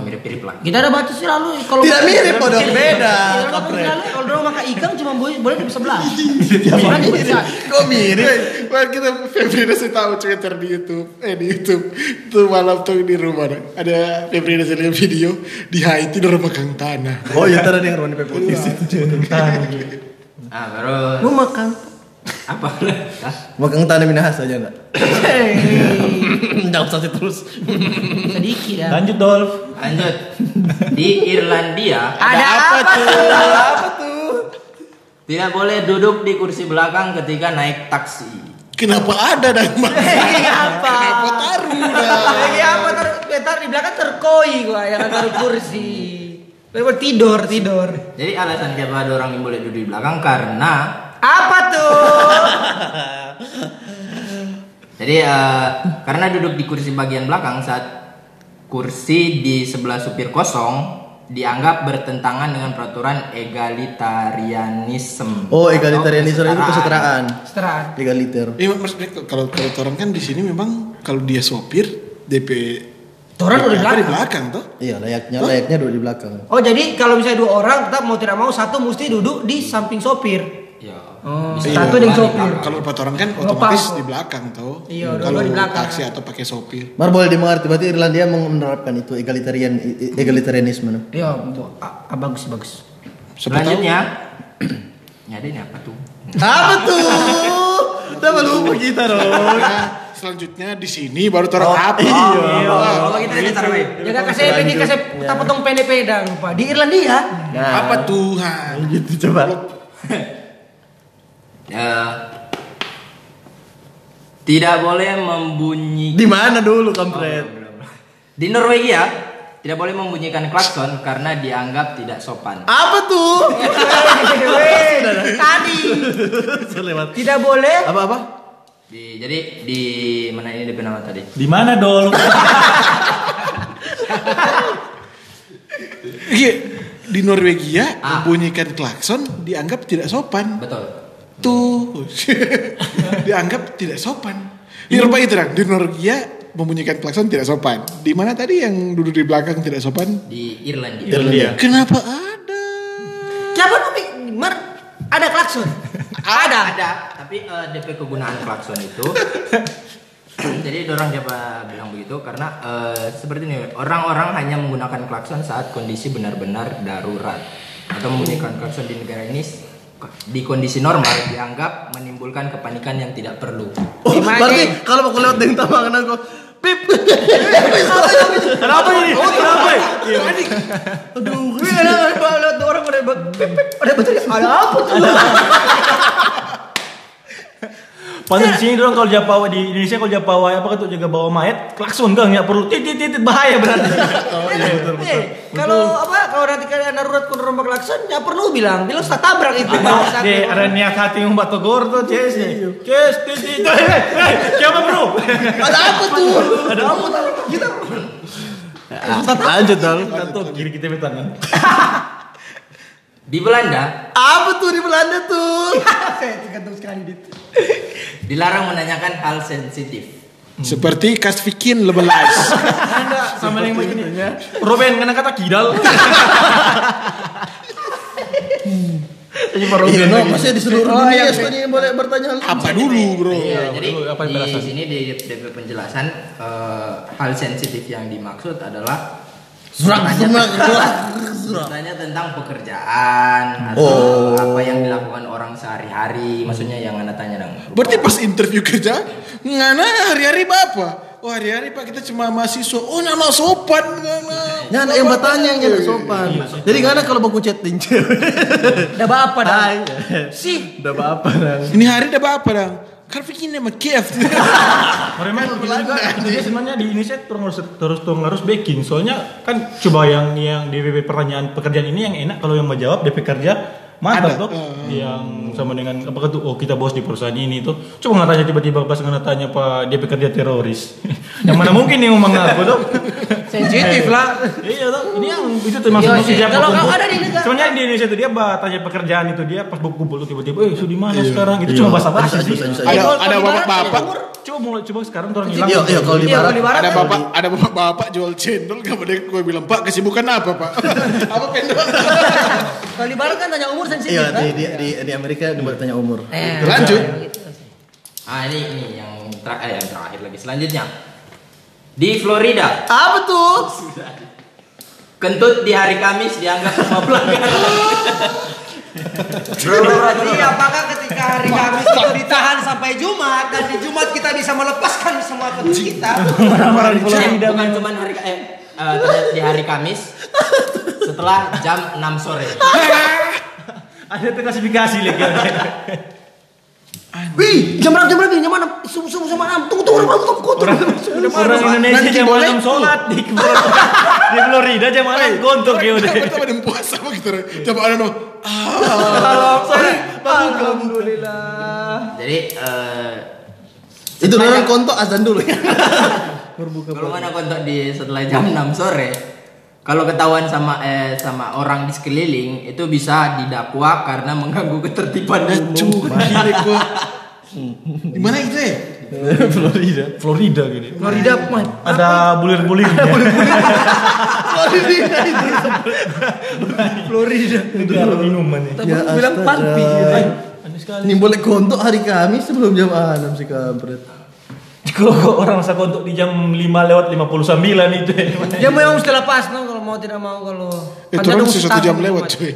[SPEAKER 6] mirip-mirip lah.
[SPEAKER 3] Kita ada batu sih lalu kalau
[SPEAKER 5] Tidak mirip, Podong. Beda,
[SPEAKER 3] kalau dulu makan ikan cuma boleh boleh di sebelah. Bukan di bisa.
[SPEAKER 5] Kok mirip?
[SPEAKER 2] Wah, kita Febri udah tahu Twitter di YouTube, eh di YouTube tuh malam tuh di rumah ada, ada Febri udah lihat video di Haiti udah makan tanah.
[SPEAKER 5] Oh iya tadi ada yang Roni Pepotis itu.
[SPEAKER 6] Ah, baru
[SPEAKER 3] Mau makan.
[SPEAKER 6] Apa?
[SPEAKER 5] Makan tanah minahas aja enggak? Enggak (laughs) usah terus.
[SPEAKER 3] Sedikit ya.
[SPEAKER 4] Lanjut Dolf.
[SPEAKER 6] Lanjut. Di Irlandia
[SPEAKER 3] Ada apa tuh?
[SPEAKER 5] Apa tuh?
[SPEAKER 6] Tidak boleh duduk di kursi belakang ketika naik taksi.
[SPEAKER 2] Kenapa ada dan (laughs)
[SPEAKER 3] Kenapa?
[SPEAKER 2] Kenapa taruh dah?
[SPEAKER 3] Lagi apa taruh eh, taruh di belakang terkoi gua yang taruh kursi. Tidur tidur.
[SPEAKER 6] Jadi alasan kenapa ada orang yang boleh duduk di belakang karena
[SPEAKER 3] Apa tuh? (laughs)
[SPEAKER 6] jadi eh, karena duduk di kursi bagian belakang saat kursi di sebelah supir kosong dianggap bertentangan dengan peraturan egalitarianisme.
[SPEAKER 5] Oh, egalitarianisme itu kesetaraan.
[SPEAKER 3] Seteraan.
[SPEAKER 5] Egaliter.
[SPEAKER 2] Iya maksudnya kalau kalau orang kan di sini memang kalau dia sopir DP
[SPEAKER 3] Orang udah di belakang.
[SPEAKER 2] di belakang tuh.
[SPEAKER 5] Iya, layaknya layaknya duduk di belakang.
[SPEAKER 3] Oh jadi kalau misalnya dua orang tetap mau tidak mau satu mesti duduk di samping sopir.
[SPEAKER 6] Ya.
[SPEAKER 3] Oh,
[SPEAKER 6] Bisa
[SPEAKER 3] satu dengan sopir.
[SPEAKER 2] Kalau empat orang kan otomatis di belakang tuh.
[SPEAKER 3] Iya,
[SPEAKER 2] kalau
[SPEAKER 3] di belakang.
[SPEAKER 2] taksi atau pakai sopir.
[SPEAKER 5] Mar boleh dimengerti berarti Irlandia menerapkan itu egalitarian egalitarianisme.
[SPEAKER 3] Iya, bagus bagus.
[SPEAKER 6] Selanjutnya, (clears throat) ya ada ini apa tuh?
[SPEAKER 5] Apa tuh? Udah lupa kita dong.
[SPEAKER 2] Nah, selanjutnya di sini baru taruh apa?
[SPEAKER 6] Iya. Oh, kita ini taruh baik.
[SPEAKER 3] Jaga kasih ini kasih kita potong pendek pedang lupa di Irlandia.
[SPEAKER 2] Apa Tuhan?
[SPEAKER 5] Gitu coba. (laughs)
[SPEAKER 6] Eh, tidak boleh membunyi
[SPEAKER 5] Di mana dulu kampret?
[SPEAKER 6] di Norwegia tidak boleh membunyikan klakson karena dianggap tidak sopan.
[SPEAKER 5] Apa tuh? (laughs)
[SPEAKER 3] Tadi tidak boleh.
[SPEAKER 5] Apa apa?
[SPEAKER 6] Di, jadi di mana ini DP nama tadi?
[SPEAKER 4] Di mana dol? (laughs)
[SPEAKER 2] Iya, di Norwegia
[SPEAKER 6] Ah.
[SPEAKER 2] membunyikan klakson dianggap tidak sopan.
[SPEAKER 6] Betul.
[SPEAKER 2] Tuh, (laughs) dianggap tidak sopan. Di Eropa itu Rang. di Norwegia membunyikan klakson tidak sopan. Di mana tadi yang duduk di belakang tidak sopan?
[SPEAKER 6] Di Irlandia.
[SPEAKER 4] Irlandia.
[SPEAKER 2] Kenapa ada?
[SPEAKER 3] Siapa tapi Mar ada klakson.
[SPEAKER 6] Ada, ada. Tapi eh, DP kegunaan klakson itu (coughs) jadi orang siapa bilang begitu karena eh, seperti ini orang-orang hanya menggunakan klakson saat kondisi benar-benar darurat atau membunyikan klakson di negara ini di kondisi normal dianggap menimbulkan kepanikan yang tidak perlu.
[SPEAKER 5] Oh,
[SPEAKER 3] Gimana?
[SPEAKER 5] berarti kalau mau lewat dengan tamangan aku pip.
[SPEAKER 4] Kenapa ini? Kenapa?
[SPEAKER 3] Aduh, wih, ada ada orang pada pip, pip, ada betul ada apa tuh? (laughs)
[SPEAKER 4] Pantas di sini dong kalau Japawa di Indonesia kalau Japawa apa tuh jaga bawa mayat klakson kan nggak perlu titit titit bahaya berarti. (laughs)
[SPEAKER 3] Eh, Kalau apa kalau nanti kalian darurat kun rombak klakson ya perlu bilang, bilang saya tabrak itu.
[SPEAKER 4] Deh ada niat hati yang batu gor tuh Ces. Ces titit. Eh, eh, Siapa bro? (laughs)
[SPEAKER 5] Ada apa tuh?
[SPEAKER 4] Ada apa tuh?
[SPEAKER 3] Kita
[SPEAKER 5] Lanjut dong.
[SPEAKER 4] Satu kiri kita tangan.
[SPEAKER 6] Di Belanda
[SPEAKER 5] Apa tuh di Belanda tuh? (laughs)
[SPEAKER 3] tergantung sekali dit.
[SPEAKER 6] dilarang menanyakan hal sensitif.
[SPEAKER 2] Seperti Kasvikin Lebelas. (laughs)
[SPEAKER 4] Anda sama yang begini. Ruben kena kata kidal. (laughs) Ini baru
[SPEAKER 5] Iya, no, masih di seluruh
[SPEAKER 3] Oh,
[SPEAKER 5] dunia
[SPEAKER 3] yang-
[SPEAKER 5] sebenarnya boleh bertanya
[SPEAKER 2] Apa dulu bro?
[SPEAKER 6] Iya, jadi
[SPEAKER 4] dulu, apa yang
[SPEAKER 6] di
[SPEAKER 4] berasa?
[SPEAKER 6] sini di DP penjelasan eh, hal sensitif yang dimaksud adalah
[SPEAKER 5] Surak surak.
[SPEAKER 6] Tanya tentang pekerjaan atau
[SPEAKER 5] Oh.
[SPEAKER 6] apa yang dilakukan orang sehari-hari, maksudnya yang anda tanya dong.
[SPEAKER 2] Berarti pas interview kerja, ngana hari-hari bapak? Oh hari-hari pak kita cuma mahasiswa. Oh nama sopan ngana.
[SPEAKER 5] Nyana yang bertanya yang sopan. Jadi karena kalau baku chatting cewek.
[SPEAKER 3] Udah apa dah? Sih.
[SPEAKER 5] Udah apa dong?
[SPEAKER 2] Ini hari udah bapak dong. Kan bikin nama Kiev.
[SPEAKER 4] Memang kita juga Indonesia sebenarnya di Indonesia terus terus terus harus backing. Soalnya kan coba yang yang DPP pertanyaan pekerjaan ini yang enak kalau yang menjawab DP kerja mantap
[SPEAKER 2] Ada.
[SPEAKER 4] tuh. Yang sama dengan apa tuh oh kita bos di perusahaan ini tuh. Coba nggak tanya tiba-tiba pas nggak tanya Pak DP kerja teroris. (laughs) yang mana mungkin yang mau mengaku tuh.
[SPEAKER 3] Sensitif lah.
[SPEAKER 4] Iya tuh, ini yang itu termasuk
[SPEAKER 3] Iya,
[SPEAKER 4] masih
[SPEAKER 3] iya.
[SPEAKER 4] siapa
[SPEAKER 3] Kalau
[SPEAKER 4] kumpul.
[SPEAKER 3] ada di negara-
[SPEAKER 4] Sebenarnya di Indonesia tuh dia bah, tanya pekerjaan itu dia pas kumpul tuh tiba-tiba, eh sudah di mana sekarang? Itu cuma bahasa basi sih.
[SPEAKER 2] Ada ada bapak-bapak.
[SPEAKER 4] Coba mulai coba sekarang tuh orang hilang.
[SPEAKER 5] Iya, iya kalau di
[SPEAKER 3] Iya,
[SPEAKER 5] barat.
[SPEAKER 3] di barat
[SPEAKER 2] Ada
[SPEAKER 3] kan-
[SPEAKER 2] bapak, ada bapak-bapak jual cendol. Kemudian gue bilang Pak kesibukan apa Pak? (laughs) apa pendol?
[SPEAKER 3] Kalau di barat kan tanya umur sensitif
[SPEAKER 5] Iya di, di, di, di Amerika bertanya umur.
[SPEAKER 3] Eh,
[SPEAKER 2] Lanjut.
[SPEAKER 6] Ah ini ini yang terakhir, eh, yang terakhir lagi selanjutnya di Florida
[SPEAKER 5] Apa tuh?
[SPEAKER 6] kentut di hari Kamis dianggap semua pelanggaran. (laughs)
[SPEAKER 3] Berarti apakah ketika hari Kamis itu ditahan sampai Jumat dan di Jumat kita bisa melepaskan semua kentut kita?
[SPEAKER 6] Eh, bukan cuma hari eh, eh, ternyata di hari Kamis setelah jam 6 sore. (laughs)
[SPEAKER 4] Ada klasifikasi lagi.
[SPEAKER 3] Wih, jam berapa jam berapa? Jam mana? Subuh subuh sama enam. Tunggu tunggu tunggu tunggu tunggu.
[SPEAKER 4] Orang Indonesia jam
[SPEAKER 2] boleh.
[SPEAKER 4] 6 sholat di (laughs) di Florida jam 6 gontok ya udah.
[SPEAKER 2] Pertama ada puasa begitu. Coba ada no.
[SPEAKER 3] Alhamdulillah.
[SPEAKER 6] Jadi eh,
[SPEAKER 5] Itu orang kontok azan dulu (laughs) ya.
[SPEAKER 6] kalau mana kontak di setelah jam 6 sore, kalau ketahuan sama eh, sama orang di sekeliling itu bisa didakwa karena mengganggu ketertiban umum.
[SPEAKER 2] Di mana itu ya?
[SPEAKER 4] Florida. Florida gini.
[SPEAKER 3] Florida mah.
[SPEAKER 4] Ada bulir-bulirnya.
[SPEAKER 3] Florida.
[SPEAKER 4] Negara minuman nih.
[SPEAKER 3] Tapi bilang
[SPEAKER 4] sekali.
[SPEAKER 5] Ini boleh kontok hari Kamis sebelum jam 6 si kampret.
[SPEAKER 4] Kalau orang masa kontok di jam 5 lewat 59 itu.
[SPEAKER 3] Dia memang mesti lepas no kalau mau tidak mau kalau
[SPEAKER 2] Itu
[SPEAKER 3] Kan
[SPEAKER 2] sisa satu jam lewat cuy.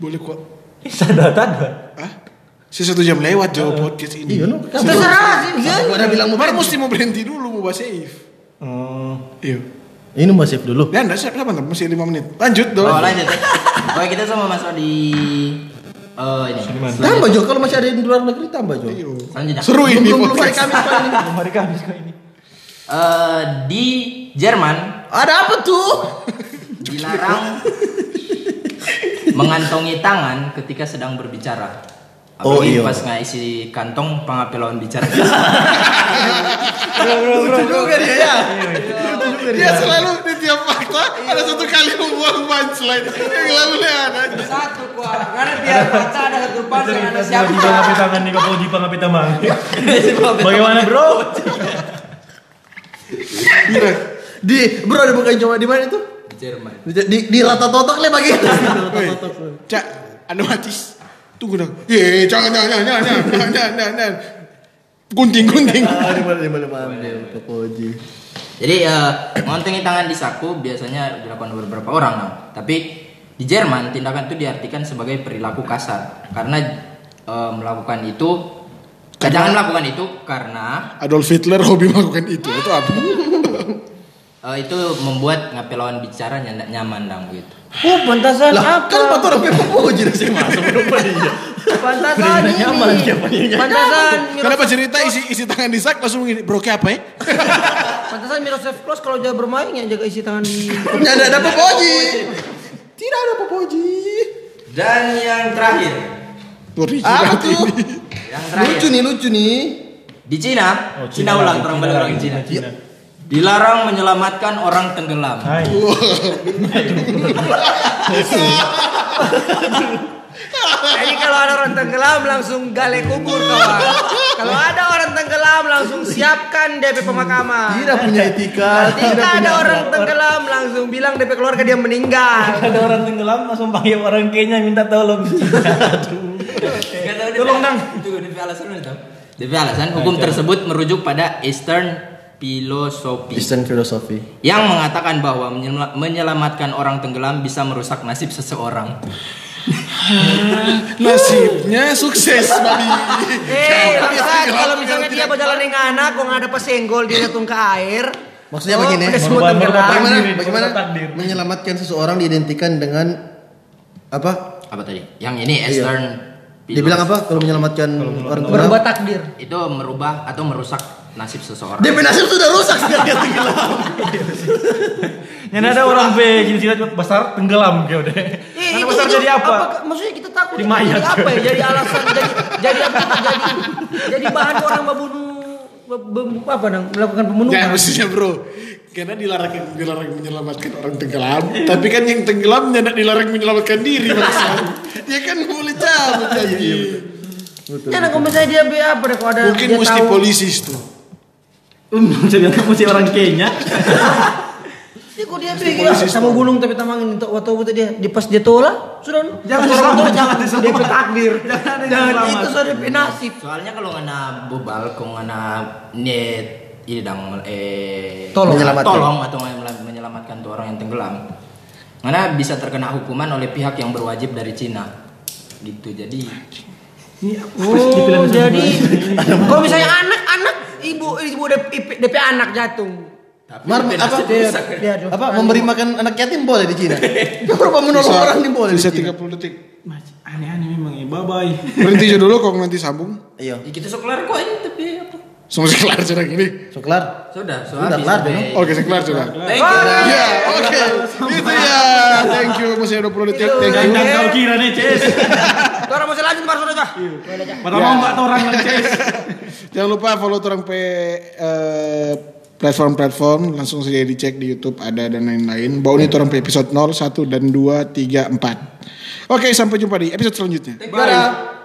[SPEAKER 2] Boleh kok.
[SPEAKER 4] Sadar ada.
[SPEAKER 2] Hah? Sisa satu jam lewat jauh podcast ini.
[SPEAKER 5] Iya no.
[SPEAKER 3] Terserah sih.
[SPEAKER 5] Gua udah bilang mau
[SPEAKER 2] mesti mau berhenti dulu mau bahas save.
[SPEAKER 4] Hmm.
[SPEAKER 2] Iya.
[SPEAKER 5] Ini mau save dulu.
[SPEAKER 2] Ya enggak siapa ntar masih 5 menit. Lanjut dong.
[SPEAKER 6] Oh lanjut. ya. Oke kita semua masuk di eh ini.
[SPEAKER 5] Tambah Jo kalau masih ada di luar negeri tambah Jo.
[SPEAKER 2] Iya.
[SPEAKER 6] Selanjutnya.
[SPEAKER 2] Seru ini
[SPEAKER 5] Belum belum hari. Kamis kali ini.
[SPEAKER 4] Belum hari Kamis kok ini.
[SPEAKER 6] Eh, di Jerman
[SPEAKER 5] Ada apa tuh?
[SPEAKER 6] dilarang mengantongi tangan ketika sedang berbicara.
[SPEAKER 5] Oh,
[SPEAKER 6] Apalagi
[SPEAKER 5] iya.
[SPEAKER 6] pas ngisi kantong pengapi lawan bicara. (laughs)
[SPEAKER 5] Lucu juga dia ya.
[SPEAKER 2] Dia selalu di tiap fakta ada satu kali membuang punchline yang lalu ada.
[SPEAKER 3] Satu kuah. Karena biar kata ada satu pas yang ada
[SPEAKER 4] Di
[SPEAKER 3] siapa.
[SPEAKER 4] pengapi tangan nih kau di pengapi tamang. (laughs) Bagaimana bro? (laughs)
[SPEAKER 2] Gila.
[SPEAKER 5] Di bro ada bukan cuma di mana itu?
[SPEAKER 6] Di Jerman.
[SPEAKER 5] Di di, di rata totok le bagi. (laughs)
[SPEAKER 2] Cak, anu matis. Tunggu dong. Ye, jangan jangan jangan jangan jangan jangan. Gunting gunting.
[SPEAKER 5] Ah, di mana di mana mana. Popoji.
[SPEAKER 6] Jadi eh, mengantongi tangan di saku biasanya dilakukan beberapa orang, nah. tapi di Jerman tindakan itu diartikan sebagai perilaku kasar karena eh, melakukan itu jangan melakukan itu karena
[SPEAKER 2] Adolf Hitler hobi melakukan itu. Itu apa?
[SPEAKER 6] eh, itu membuat ngapel lawan bicara nyaman dong gitu.
[SPEAKER 3] Oh, pantasan
[SPEAKER 5] Lah
[SPEAKER 3] apa?
[SPEAKER 5] kan empat orang Popoji dah sih masuk lupa dia. (laughs)
[SPEAKER 3] Pantasan ini.
[SPEAKER 5] nyaman siapa?
[SPEAKER 3] Pantasan
[SPEAKER 2] Kenapa cerita isi isi tangan di sak langsung gini, bro kayak apa ya? (laughs)
[SPEAKER 3] Pantasan Miroslav Klose kalau dia bermain ya jaga isi tangan di
[SPEAKER 5] Tidak ada ada Popoji. Tidak ada Popoji.
[SPEAKER 6] Dan yang terakhir,
[SPEAKER 5] Apa tuh?
[SPEAKER 2] ini.
[SPEAKER 6] yang terakhir
[SPEAKER 5] Lucu nih lucu nih.
[SPEAKER 6] di Cina,
[SPEAKER 4] Oh,
[SPEAKER 6] Cina, ulang terang balik orang Cina.
[SPEAKER 4] Cina.
[SPEAKER 6] Dilarang menyelamatkan orang tenggelam.
[SPEAKER 4] Hai.
[SPEAKER 3] Jadi kalau ada orang tenggelam langsung gali kubur kawan. Kalau ada orang tenggelam langsung siapkan DP pemakaman.
[SPEAKER 5] Tidak punya etika.
[SPEAKER 3] Ketika ada orang tenggelam langsung bilang DP keluarga dia meninggal.
[SPEAKER 4] Ada orang tenggelam langsung panggil orang Kenya minta tolong. Tolong, Dang.
[SPEAKER 6] Itu DP alasan tahu? DP alasan hukum tersebut merujuk pada Eastern Philosophy
[SPEAKER 5] Eastern philosophy.
[SPEAKER 6] yang mengatakan bahwa menyela- menyelamatkan orang tenggelam bisa merusak nasib seseorang. (laughs)
[SPEAKER 2] Nasibnya sukses, Babi.
[SPEAKER 3] Eh, kalau misalnya dia berjalan dengan anak, kok nggak ada pesenggol dia jatuh ke air.
[SPEAKER 5] Maksudnya
[SPEAKER 3] oh,
[SPEAKER 5] begini.
[SPEAKER 4] Merubah- merubah
[SPEAKER 5] Bagaimana
[SPEAKER 4] Takdir,
[SPEAKER 5] bagaimana menyelamatkan seseorang diidentikan dengan apa?
[SPEAKER 6] Apa tadi? Yang ini Eastern
[SPEAKER 5] Dia bilang apa kalau menyelamatkan orang tenggelam?
[SPEAKER 3] Berubah takdir.
[SPEAKER 6] Itu merubah atau merusak nasib seseorang.
[SPEAKER 5] DP nasib sudah rusak sejak dia tenggelam. (laughs)
[SPEAKER 4] Yang ada orang be gini sini besar tenggelam kayak udah.
[SPEAKER 3] Eh,
[SPEAKER 4] Karena
[SPEAKER 3] itu-
[SPEAKER 4] besar
[SPEAKER 3] itu
[SPEAKER 4] jadi apa?
[SPEAKER 3] Maksudnya kita takut
[SPEAKER 4] Jadi
[SPEAKER 3] itu
[SPEAKER 4] mayat.
[SPEAKER 3] jadi apa ya? Jadi alasan jadi jadi apa? Jadi jadi bahan orang membunuh be- be- apa dong melakukan
[SPEAKER 2] Jangan
[SPEAKER 3] pembunuhan.
[SPEAKER 2] mestinya bro. Karena dilarang dilarang menyelamatkan orang tenggelam, tapi kan yang tenggelam tidak dilarang menyelamatkan diri maksudnya. (laughs) Ya kan boleh cabut lagi.
[SPEAKER 3] Ya, nah, kalau misalnya dia be apa deh kalau ada
[SPEAKER 2] Mungkin
[SPEAKER 3] dia
[SPEAKER 2] mesti
[SPEAKER 3] tahu-
[SPEAKER 2] polisi tuh.
[SPEAKER 4] Jadi kamu sih orang Kenya.
[SPEAKER 3] Ya kok dia ya, sama gunung tapi tamangin untuk waktu waktu dia di pas dia tolak sudah
[SPEAKER 4] Jangan diselamat, jangan
[SPEAKER 3] dia
[SPEAKER 4] diselamat.
[SPEAKER 3] be takdir.
[SPEAKER 4] Jangan
[SPEAKER 3] Jangan itu sudah nasib.
[SPEAKER 6] Soalnya kalau ngana bobal, kalau ngana net ini dang eh
[SPEAKER 3] Tolong.
[SPEAKER 5] Menyelamatkan.
[SPEAKER 6] tolong atau menyela- menyelamatkan tuh orang yang tenggelam. Ngana bisa terkena hukuman oleh pihak yang berwajib dari Cina. Gitu. Jadi
[SPEAKER 3] Oh, jadi kalau misalnya anak-anak ibu ibu DP, DP anak jatuh.
[SPEAKER 6] tapi
[SPEAKER 5] Mar, apa?
[SPEAKER 3] Dia.
[SPEAKER 5] Apa memberi makan anak yatim boleh di Cina? (laughs) Berapa menolong orang nih boleh di
[SPEAKER 2] Bisa
[SPEAKER 5] Cina?
[SPEAKER 2] 30 detik.
[SPEAKER 4] Aneh-aneh memang ya. Bye bye.
[SPEAKER 2] Berhenti aja dulu kok nanti sambung.
[SPEAKER 5] Iya.
[SPEAKER 6] Ya, kita sok kelar kok ini tapi apa?
[SPEAKER 2] Semua kelar sudah gini.
[SPEAKER 5] So kelar.
[SPEAKER 6] Sudah, so
[SPEAKER 5] Udah
[SPEAKER 6] habis
[SPEAKER 5] kelar, Beno.
[SPEAKER 2] Oke, saya kelar sudah.
[SPEAKER 6] Thank you.
[SPEAKER 2] Ya, oke. Itu ya. Thank you. Ada 20 detik. Thank
[SPEAKER 4] Dan,
[SPEAKER 2] you.
[SPEAKER 4] dan kau kira nih, Ces. (laughs)
[SPEAKER 3] Orang masih lanjut baru sudah.
[SPEAKER 4] Padahal mau nggak orang lang, Ces. (laughs)
[SPEAKER 2] Jangan lupa follow orang pe eh, platform-platform langsung saja dicek di YouTube ada dan lain-lain. Bau ini orang episode 0, 1 dan 2, 3, 4. Oke, sampai jumpa di episode selanjutnya.
[SPEAKER 3] Dadah.